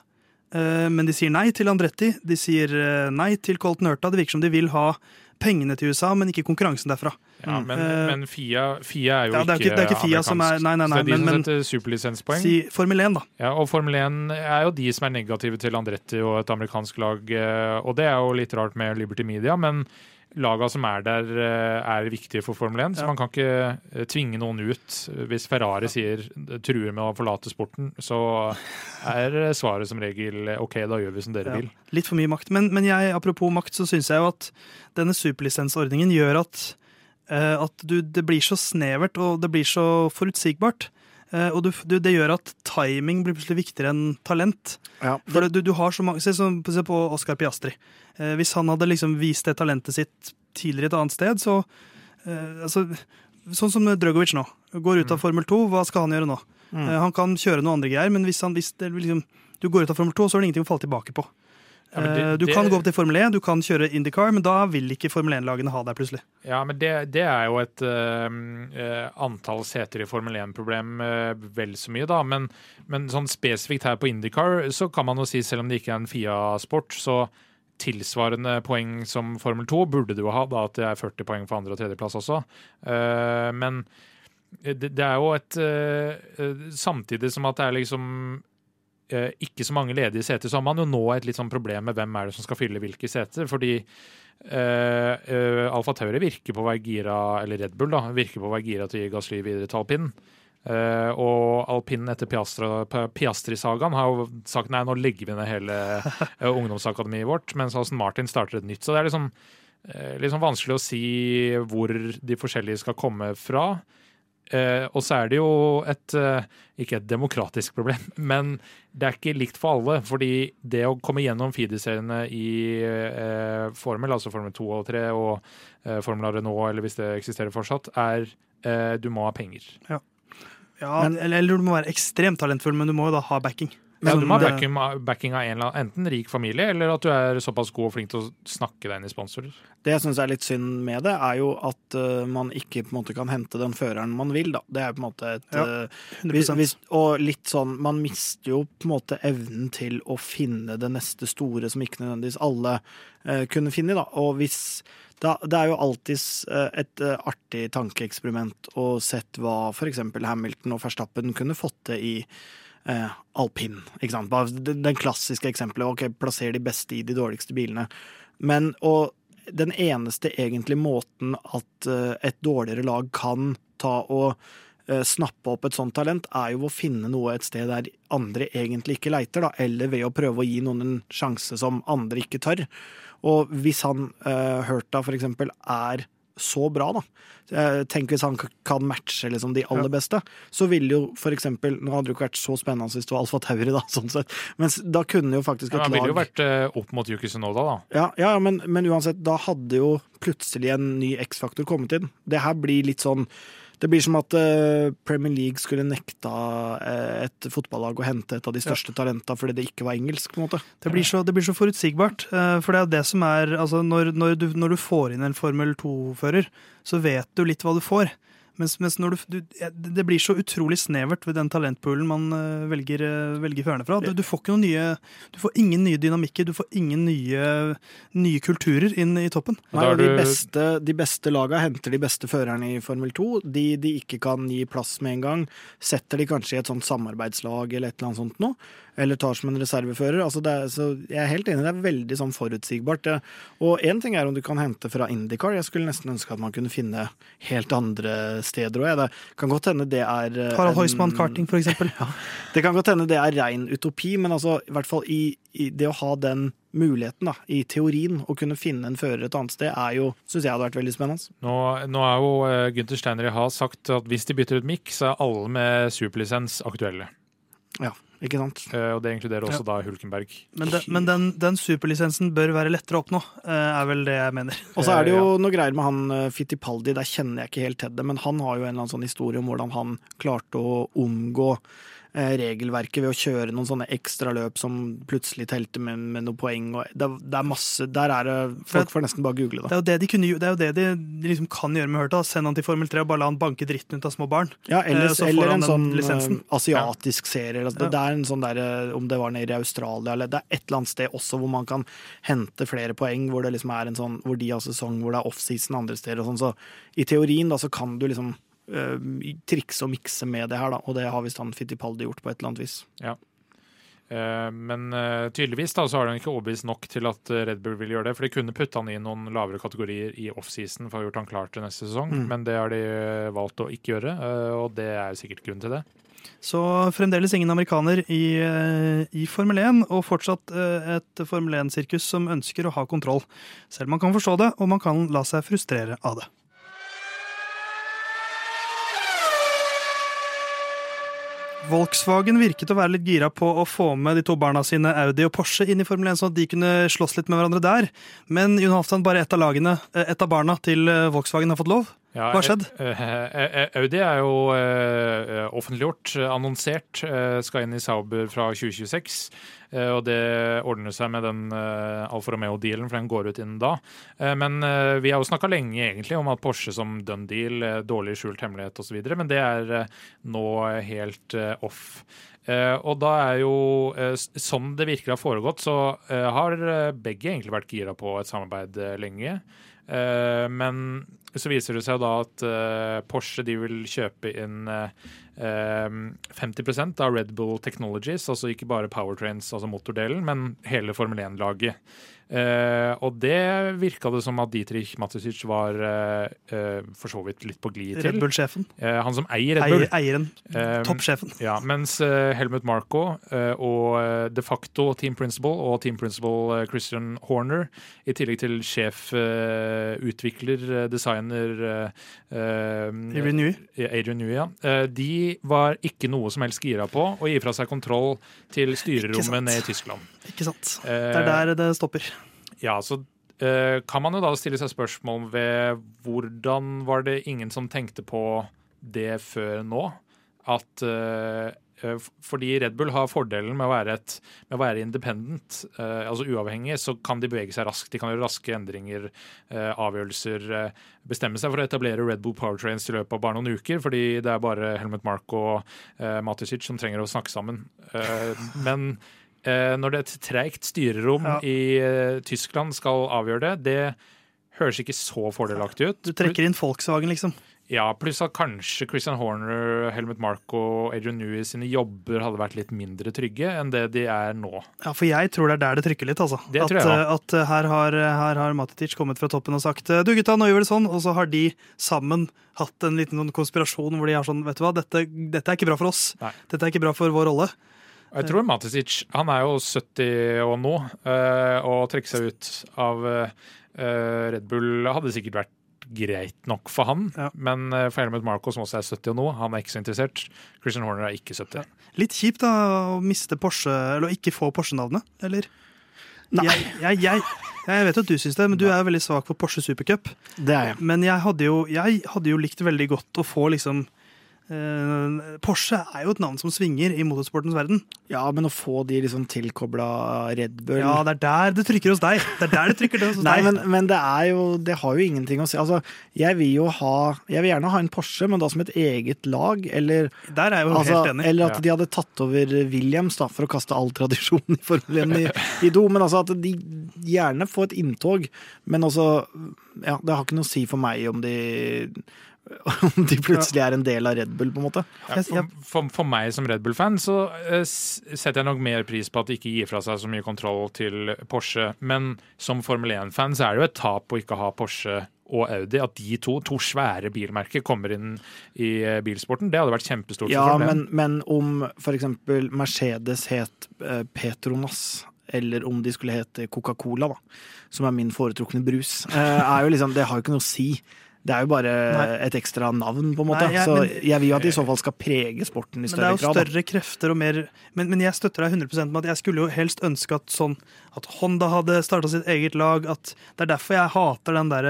Eh, men de sier nei til Andretti. De sier nei til Colton Hurta. Det virker som de vil ha pengene til USA, men ikke konkurransen derfra. Ja, men, uh, men FIA, FIA, er jo ja, det er ikke, det er ikke FIA som er, nei, nei, nei, så det er de men, som setter superlisenspoeng. Si Formel 1, da. Ja, og Formel 1 er jo de som er negative til Andretti og et amerikansk lag. Eh, og det er jo litt rart med Liberty Media, men laga som er der, eh, er viktige for Formel 1. Så man kan ikke tvinge noen ut. Hvis Ferrari sier truer med å forlate sporten, så er svaret som regel OK, da gjør vi som dere ja. vil. Litt for mye makt. Men, men jeg, apropos makt, så syns jeg jo at denne superlisensordningen gjør at Eh, at du, det blir så snevert og det blir så forutsigbart. Uh, og du, du, det gjør at timing blir plutselig viktigere enn talent. Ja. For du, du, har så mange, Se, se på Oscar Piastri. Uh, hvis han hadde liksom vist det talentet sitt tidligere et annet sted, så eh, altså, Sånn som Drøgovic nå. Går ut av mm. Formel 2, hva skal han gjøre nå? Mm. han kan kjøre noen andre greier, men hvis, han, hvis det, liksom, du går ut av Formel 2, så er det ingenting å falle tilbake på. Ja, det, eh, du kan det, gå opp til Formel 1, du kan kjøre Indycar, men da vil ikke Formel 1-lagene ha deg plutselig. Ja, men det, det er jo et uh, antall seter i Formel 1-problem uh, vel så mye, da. Men, men, sånn spesifikt her på Indycar, så kan man jo si, selv om det ikke er en Fia-sport, så tilsvarende poeng som Formel 2 burde du jo ha, da at det er 40 poeng for andre- og tredjeplass også. Uh, men det, det er jo et Samtidig som at det er liksom ikke så mange ledige seter, så har man jo nå et litt sånn problem med hvem er det som skal fylle hvilke seter. Fordi uh, Alfa Tauri virker på å være gira, eller Red Bull da, virker på å være gira til å gi Gasly videre til alpinen. Uh, og alpinen etter Piastri-sagaen har jo sagt nei, nå legger vi ned hele ungdomsakademiet vårt, mens Aston Martin starter et nytt. Så det er liksom, liksom vanskelig å si hvor de forskjellige skal komme fra. Og så er det jo et ikke et demokratisk problem, men det er ikke likt for alle. Fordi det å komme gjennom feederseriene i Formel, altså Formel 2 og 3 og Formel Renault, eller hvis det eksisterer fortsatt, er du må ha penger. Ja. Ja, men, eller, eller, du må være ekstremt talentfull, men du må jo da ha backing. Ja, du må ha backing, backing av en eller annen, enten rik familie, eller at du er såpass god og flink til å snakke deg inn i sponsorer. Det jeg syns er litt synd med det, er jo at uh, man ikke på en måte kan hente den føreren man vil, da. Det er på en måte et ja, uh, hvis, hvis, Og litt sånn Man mister jo på en måte evnen til å finne det neste store som ikke nødvendigvis alle uh, kunne finne, da. Og hvis da, det er jo alltids eh, et eh, artig tankeeksperiment å sett hva f.eks. Hamilton og Verstappen kunne fått til i eh, alpin. Ikke sant? Den klassiske eksempelet. Ok, plasser de beste i de dårligste bilene. Men og den eneste egentlig måten at eh, et dårligere lag kan ta og eh, snappe opp et sånt talent, er jo å finne noe et sted der andre egentlig ikke leiter, da, eller ved å prøve å gi noen en sjanse som andre ikke tør. Og hvis han uh, Hurta for eksempel er så bra, da. Eh, tenk hvis han kan matche liksom, de aller beste. Så ville jo for eksempel Nå hadde det jo ikke vært så spennende hvis det var Alfa Tauri, da, sånn sett. Men da kunne jo faktisk et lag Han ville jo vært uh, opp mot Yuki Sunoda, da. Ja, ja men, men, uansett, da hadde jo plutselig en ny X-faktor kommet inn. Det her blir litt sånn det blir som at uh, Premier League skulle nekta uh, et fotballag å hente et av de største ja. talenta fordi det ikke var engelsk. på en måte. Det blir så, det blir så forutsigbart. Uh, for det er det som er altså når, når, du, når du får inn en Formel 2-fører, så vet du litt hva du får. Mens, mens du, du, det blir så utrolig snevert ved den talentpoolen man uh, velger, uh, velger førerne fra. Du, du, får ikke noen nye, du får ingen nye dynamikker, du får ingen nye, nye kulturer inn i toppen. Nei, de, beste, de beste laga henter de beste førerne i Formel 2. De de ikke kan gi plass med en gang, setter de kanskje i et sånt samarbeidslag eller et eller annet sånt noe eller tar som en reservefører. Altså er, så jeg er helt enig, det er veldig sånn forutsigbart. Og én ting er om du kan hente fra Indycar, jeg skulle nesten ønske at man kunne finne helt andre steder òg. Det kan godt hende det er eh, Harald Heusmann karting, for eksempel. Ja, det kan godt hende det er rein utopi, men altså, i hvert fall i, i det å ha den muligheten, da, i teorien, å kunne finne en fører et annet sted, er jo, syns jeg hadde vært veldig spennende. Nå, nå er jo uh, Gunther Steiner i Haas sagt at hvis de bytter ut mikk, så er alle med superlisens aktuelle. Ja. Ikke sant? Uh, og det inkluderer også ja. da Hulkenberg. Men, de, men den, den, superlisensen bør være lettere å oppnå, uh, er vel det jeg mener. Og så er det jo uh, ja. noe greier med han Fittipaldi, der kjenner jeg ikke helt til det, men han har jo en eller annen sånn historie om hvordan han klarte å omgå Eh, regelverket ved å kjøre noen sånne ekstraløp som plutselig telte med, med noen poeng. Det, det, er masse, Der er det Folk får nesten bare google det. Det er jo det de, kunne, det, er jo det de liksom kan gjøre med Hurta. Send han til Formel 3 og bare la han banke dritten ut av små barn. Ja, Eller, eh, eller en sånn lisensen. Eh, asiatisk ja. serie. Altså, det, det, er en sånn der, Om det var nede i Australia eller Det er et eller annet sted også hvor man kan hente flere poeng, hvor det liksom er en sånn, hvor de har sesong hvor det er offseason andre steder. og sånn, Så i teorien da så kan du liksom trikse og mikse med det her, da. Og det har visst han Fittipaldi gjort på et eller annet vis. Ja. Uh, men uh, tydeligvis da, så har han ikke overbevist nok til at Red Bull vil gjøre det. For de kunne putte han i noen lavere kategorier i offseason for å ha gjort han klar til neste sesong. Mm. Men det har de valgt å ikke gjøre, og det er sikkert grunn til det. Så fremdeles ingen amerikaner i, i, Formel 1, og fortsatt et Formel 1-sirkus som ønsker å ha kontroll. Selv man kan forstå det, og man kan la seg frustrere av det. Volkswagen virket å være litt gira på å få med de to barna sine Audi og Porsche inn i Formel 1, sånn at de kunne slåss litt med hverandre der. Men Jon Halvdan, bare ett av lagene, eh, av barna til eh, Volkswagen har fått lov. Ja, Hva har skjedd? Eh, Audi er jo offentliggjort, annonsert, skal inn i Sauber fra 2026. Eh, og det ordner seg med den eh, Alfa Romeo-dealen, for den går ut innen da. Eh, men vi har jo snakka lenge egentlig om at Porsche som done deal, dårlig skjult hemmelighet osv., men det er nå helt off. Og da er jo, sånn det virker har foregått, så har begge egentlig vært gira på et samarbeid lenge. Eh, men så viser det seg da at uh, Porsche vil kjøpe inn uh, 50% av Red Bull Technologies, altså ikke bare powertrains, altså motordelen, men hele Formel 1-laget. Uh, og det virka det som at Dietrich Matisic var uh, uh, for så vidt litt på glid til. Red Bull-sjefen. han som eier Red Bull. Eieren. Toppsjefen. Ja, mens Helmut Marco og de facto Team Principle og Team Principal Christian Horner, i tillegg til sjef, utvikler, designer Adrian Newey, Adrian Newey ja. de var ikke noe som helst gira på å gi fra seg kontroll til styrerommet ned i Tyskland. Ikke sant. Det er der det stopper. Ja, så uh, kan man jo da stille seg spørsmål ved hvordan var det ingen som tenkte på det før nå? At uh, fordi Red Bull har fordelen med å være, et, med å være independent, eh, altså uavhengig, så kan de bevege seg raskt. De kan gjøre raske endringer, eh, avgjørelser, Eh, bestemme seg for å etablere Red Bull Powertrains i løpet av bare noen uker, fordi det er bare Helmut Mark og Matisic som trenger å snakke sammen. men Eh, når det et treigt styrerom ja. i uh, Tyskland skal avgjøre det, det høres ikke så fordelaktig ut. Du trekker inn Volkswagen, liksom? Ja, pluss at kanskje Christian Horner, Helmut Mark og Adrian Newey sine jobber hadde vært litt mindre trygge enn det de er nå. Ja, for jeg tror det er der det trykker litt, altså. Det at, tror jeg at her har, her har Matitic kommet fra toppen og sagt du gutta, nå gjør vi det sånn, og så har de sammen hatt en liten konspirasjon hvor de har sånn, vet du hva, dette, dette er ikke bra for oss. Nei. Dette er ikke bra for vår rolle. Jeg tror Matisic han er jo 70 og nå, eh, og trekke seg ut av eh, Red Bull hadde sikkert vært greit nok for han. Ja. Men eh, for Helmut Marco, som også er 70 og nå, han er ikke så interessert. Christian Horner er ikke 70. Ja. Litt kjipt da å miste Porsche, eller å ikke få Porsche-navnet, eller? Nei. Jeg, jeg, jeg, jeg, vet at du syns det, men du er veldig svak for Porsche Supercup. Det er jeg. Men jeg hadde jo, jeg hadde jo likt veldig godt å få liksom Porsche er jo et navn som svinger i motorsportens verden. Ja, men å få de liksom tilkobla Red Bull Ja, det er der det trykker hos deg. Det er der det trykker hos Nei, deg. Men, men, det er jo Det har jo ingenting å si. Altså, jeg vil jo ha Jeg vil gjerne ha en Porsche, men da som et eget lag, eller Der er jeg jo altså, helt enig. Eller at ja. de hadde tatt over Williams, da, for å kaste all tradisjon i Formel 1 i, i do. Men altså at de gjerne får et inntog, men altså Ja, det har ikke noe å si for meg om de om de plutselig er en del av Red Bull, på en måte. Ja, for, for, for, meg som Red Bull-fan så uh, setter jeg nok mer pris på at de ikke gir fra seg så mye kontroll til Porsche. Men som Formel 1-fan så er det jo et tap å ikke ha Porsche og Audi, at de to, to svære bilmerker, kommer inn i uh, bilsporten. Det hadde vært kjempestort. Ja, men, men, om f.eks. Mercedes het uh, Petronas eller om de skulle hete Coca-Cola, da, som er min foretrukne brus, er jo liksom, det har jo ikke noe å si. Det er jo bare Nei. et ekstra navn, på en måte. Nei, jeg, så men, jeg vil jo at de i så fall skal prege sporten i større grad. Men det er jo større grad, krefter og mer men, men, jeg støtter deg 100 med at jeg skulle jo helst ønske at sånn at Honda hadde starta sitt eget lag. at Det er derfor jeg hater den der,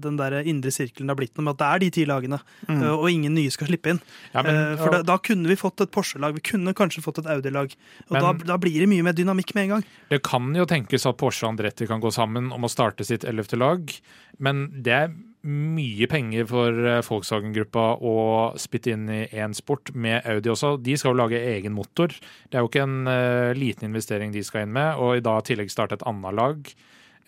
den der indre sirkelen det har blitt noe med at det er de ti lagene, mm. og ingen nye skal slippe inn. Ja, men, uh, for da, da, kunne vi fått et Porsche-lag, vi kunne kanskje fått et Audi-lag. Og men, da, da, blir det mye mer dynamikk med en gang. Det kan jo tenkes at Porsche og Andretti kan gå sammen om å starte sitt ellevte lag, men det er mye penger for eh, Volkswagen-gruppa å spytte inn i én sport, med Audi også. De skal jo lage egen motor. Det er jo ikke en uh, liten investering de skal inn med, og i dag i tillegg starte et annet lag.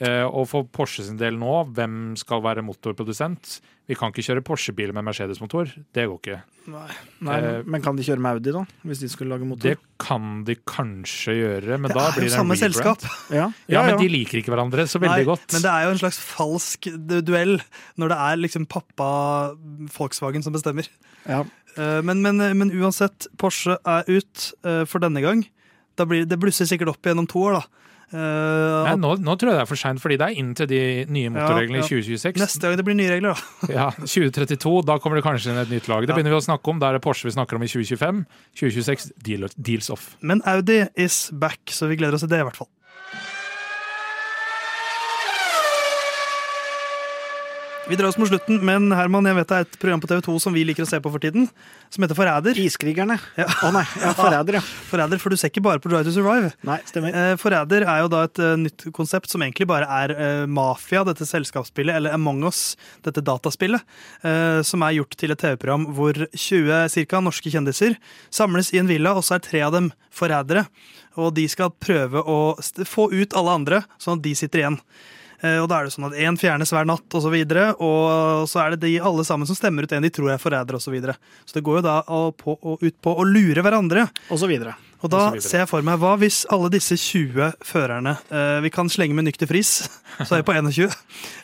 Uh, og for Porsche sin del nå, hvem skal være motorprodusent? Vi kan ikke kjøre Porsche-bil med Mercedes-motor. Det går ikke. Nei, Nei Men kan de kjøre med Audi, da? Hvis de skulle lage motor? Det kan de kanskje gjøre, men det da blir det en rebrand. Det er jo samme selskap. Ja. Ja, ja, men de liker ikke hverandre så veldig Nei, godt. Men det er jo en slags falsk duell når det er liksom pappa Volkswagen som bestemmer. Ja. Uh, men, men, men, uansett, Porsche er ut for denne gang. Blir, det blusser sikkert opp igjen om to år, da. Uh, Nei, nå, nå, tror jeg det er for seint, fordi det er inn til de nye motorreglene i 2026. Neste gang det blir nye regler, da. ja, 2032, da kommer det kanskje inn et nytt lag. Det begynner vi å snakke om. Da er det Porsche vi snakker om i 2025. 2026, deal, deals off. Men Audi is back, så vi gleder oss til det, i hvert fall. Vi drar oss mot slutten, men Herman, jeg vet det er et program på TV2 som vi liker å se på for tiden, som heter Forræder. Iskrigerne. Å ja. oh, nei, ja, Forræder, ja. Forræder, For du ser ikke bare på Drive to Survive. Nei, stemmer. Eh, Forræder er jo da et uh, nytt konsept som egentlig bare er uh, Mafia, dette selskapsspillet, eller Among us, dette dataspillet, uh, som er gjort til et TV-program hvor 20 cirka, norske kjendiser samles i en villa, og så er tre av dem forrædere. Og de skal prøve å få ut alle andre, sånn at de sitter igjen. Eh, Og da er det sånn at én fjernes hver natt, og så videre. Og så er det de alle sammen som stemmer ut en de tror er forræder, og så videre. Så det går jo da på, ut på å lure hverandre. Og så videre. Og da Og ser jeg for meg, hva hvis alle disse 20 førerne eh, Vi kan slenge med nykter fris, så er vi på 21.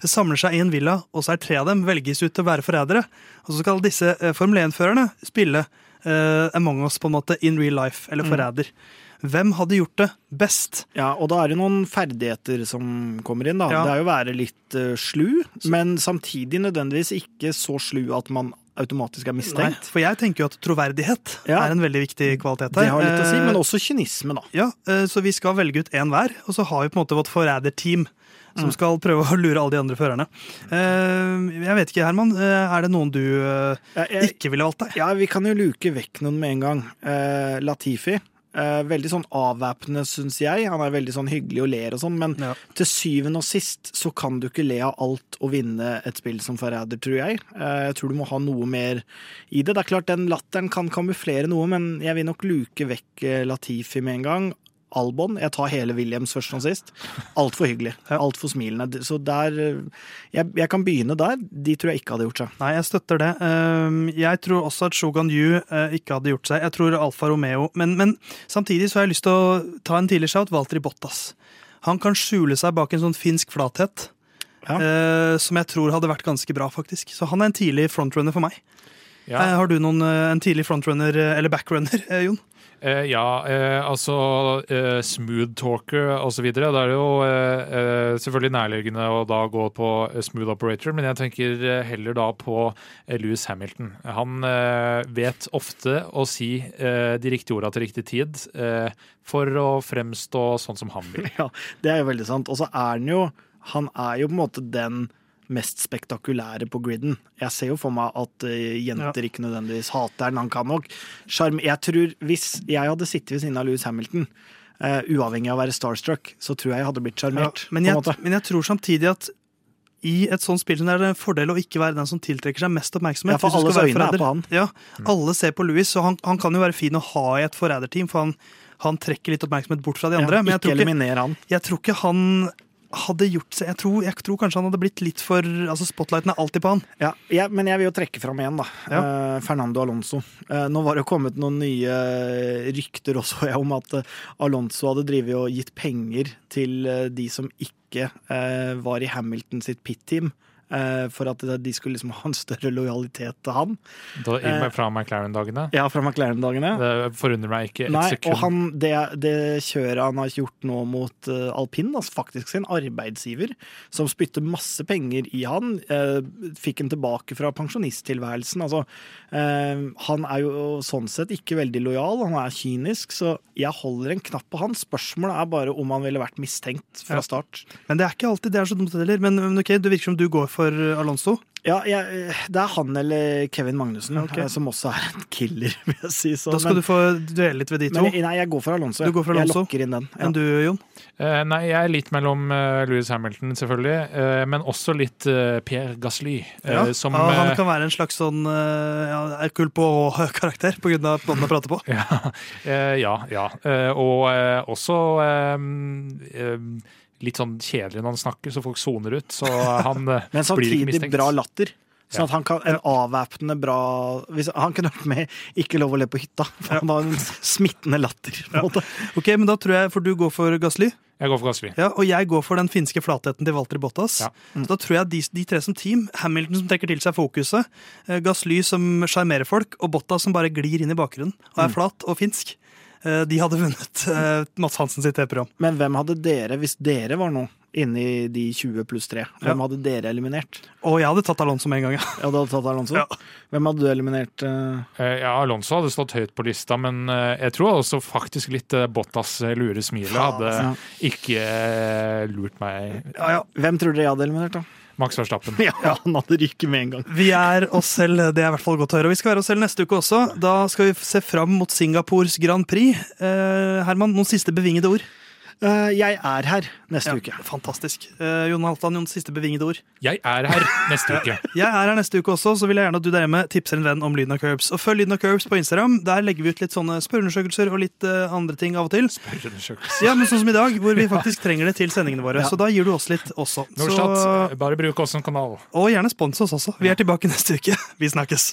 Samler seg i en villa, og så er tre av dem velges ut til å være forrædere. Og så skal disse eh, Formel 1-førerne spille eh, Among us på en måte in real life, eller forræder. Hvem hadde gjort det best? Ja, og da er det noen ferdigheter som kommer inn. da. Ja. Det er jo å være litt uh, slu, men samtidig nødvendigvis ikke så slu at man automatisk er Nei, mistenkt. for jeg tenker jo at troverdighet Ja. er en veldig viktig kvalitet her. Det har litt å si, Eh, men også kynisme, da. Ja, eh, så vi skal velge ut én hver, og så har vi på en måte vårt forræderteam. Mm. Som skal prøve å lure alle de andre førerne. Eh, Jeg vet ikke, Herman. eh, Er det noen du eh, ikke ville valgt deg? Ja, vi kan jo luke vekk noen med en gang. Eh, Latifi. Eh, veldig sånn avvæpnende, syns jeg. Han er veldig sånn hyggelig og ler og sånn, men Ja. til syvende og sist så kan du ikke le av alt og vinne et spill som forræder, tror jeg. Eh, jeg tror du må ha noe mer i det. Det er klart den latteren kan kamuflere noe, men jeg vil nok luke vekk eh, Latifi med en gang. Albon. Jeg tar hele Williams først og sist. Altfor hyggelig. Altfor smilende. Så der eh, jeg, jeg kan begynne der. De tror jeg ikke hadde gjort seg. Nei, jeg støtter det. Um, Jeg tror også at Shogun Yu eh, ikke hadde gjort seg. Jeg tror Alfa Romeo Men, men samtidig så har jeg lyst til å ta en tidlig shout. Valtteri Bottas. Han kan skjule seg bak en sånn finsk flathet. Ja. eh, som jeg tror hadde vært ganske bra, faktisk. Så han er en tidlig frontrunner for meg. Ja. Har du noen, en tidlig frontrunner, eller backrunner, Jon? Eh, ja, eh, altså eh, smooth talker osv. Da er det jo selvfølgelig nærliggende å da gå på smooth operator, men jeg tenker heller da på Louis Hamilton. Han vet ofte å si de riktige orda til riktig tid for å fremstå sånn som han vil. Ja, det er jo veldig sant. Og så er han jo Han er jo på en måte den mest spektakulære på griden. Jeg ser jo for meg at eh, jenter ikke nødvendigvis hater han. Han kan nok sjarm... Jeg tror hvis jeg hadde sittet ved siden av Louis Hamilton, Uh, uavhengig av å være starstruck, så tror jeg jeg hadde blitt sjarmert. men, jeg, men jeg tror samtidig at i et sånt spill er det en fordel å ikke være den som tiltrekker seg mest oppmerksomhet. Ja, for øyne er på han. Ja, Alle ser på Louis, så han, han kan jo være fin å ha i et forræderteam, for han, han trekker litt oppmerksomhet bort fra de andre. Ja, men jeg tror, ikke, han. jeg tror ikke han hadde gjort seg jeg tror, jeg tror kanskje han hadde blitt litt for altså Spotlighten er alltid på han. Ja, ja men jeg vil jo trekke fram igjen, da. Ja. Eh, Fernando Alonso. Eh, nå var det jo kommet noen nye rykter også ja, om at eh, Alonso hadde drevet og gitt penger til eh, de som ikke eh, var i Hamilton sitt pit-team. Eh, for at de skulle liksom ha en større lojalitet til han. Da, i, Eh, fra McLaren-dagene. Ja, fra McLaren-dagene. Det forundrer meg ikke et Nei, sekund. og han, det, det kjøret han har gjort nå mot uh, alpin, altså faktisk sin arbeidsgiver, som spytter masse penger i han, eh, fikk han tilbake fra pensjonisttilværelsen. Altså, eh, han er jo sånn sett ikke veldig lojal, han er kynisk, så jeg holder en knapp på han. Spørsmålet er bare om han ville vært mistenkt fra Ja. start. Men det er ikke alltid det er så dumt heller. Men, men ok, det virker som du går for Alonso. Ja, jeg, det er han eller Kevin Magnussen, Ok. eh, som også er en killer, vil jeg si. Så, Da skal men, du få duelle litt ved de to. men, nei, jeg går for Alonso. Du går for Alonso? Jeg lokker inn den. Ja. Enn du, Jon? Eh, nei, jeg er litt mellom uh, Louis Hamilton, selvfølgelig, eh, men også litt uh, Pierre Gasly. eh, Ja, som, ja, han eh, kan være en slags sånn uh, ja, Hercule Poirot-karakter på grunn av måten han prater på. Ja, eh, ja. ja. Eh, og eh, også eh, eh, litt sånn kjedelig når han snakker, så folk soner ut. Så han blir Men mistenkt. Men samtidig bra latter. Sånn at han kan en avvæpnende bra hvis, Han kunne vært med Ikke lov å le på hytta. For han har en smittende latter. På en måte. Ok, men da tror jeg, For du går for Gasly, Jeg går for Gasly. ja, og jeg går for den finske flatheten til Walter Bottas. Ja. Så da tror jeg de, de tre som team, Hamilton som trekker til seg fokuset, eh, Gasly som sjarmerer folk, og Bottas som bare glir inn i bakgrunnen og er flat og finsk, eh, de hadde vunnet Mads Mats Hansen sitt TV-program. Men hvem hadde dere, hvis dere var nå inne i de 20 pluss 3, hvem Ja. hadde dere eliminert? Og jeg hadde tatt Alonso med en gang, ja. Ja, du hadde tatt Alonso? Ja. Hvem hadde du eliminert? eh? Eh, ja, Alonso hadde stått høyt på lista, men eh, jeg tror også faktisk litt eh, Bottas eh, lure smilet hadde Ja. ikke eh, lurt meg. ja, ja. Hvem tror dere jeg hadde eliminert, da? Max Verstappen. Ja, han hadde ryket med en gang. Vi er oss selv, det er i hvert fall godt å høre. Og vi skal være oss selv neste uke også. Da skal vi se fram mot Singapores Grand Prix. Eh, Herman, noen siste bevingede ord? Eh, jeg er her neste Ja, uke. fantastisk. Uh, Jon Halvdan, Jons siste bevingede ord. Jeg er her neste uke. Jeg er her neste uke også, så vil jeg gjerne at du der hjemme tipser en venn om Lyden av Curbs. Og følg Lyden av Curbs på Instagram. Der legger vi ut litt sånne spørreundersøkelser og litt uh, andre ting av og til. Ja, men sånn som i dag, hvor vi faktisk trenger det til sendingene våre. Ja. Så da gir du oss litt også. Så, Norstat, bare bruk oss som kanal. og gjerne spons oss også. Vi er tilbake neste uke. Vi snakkes.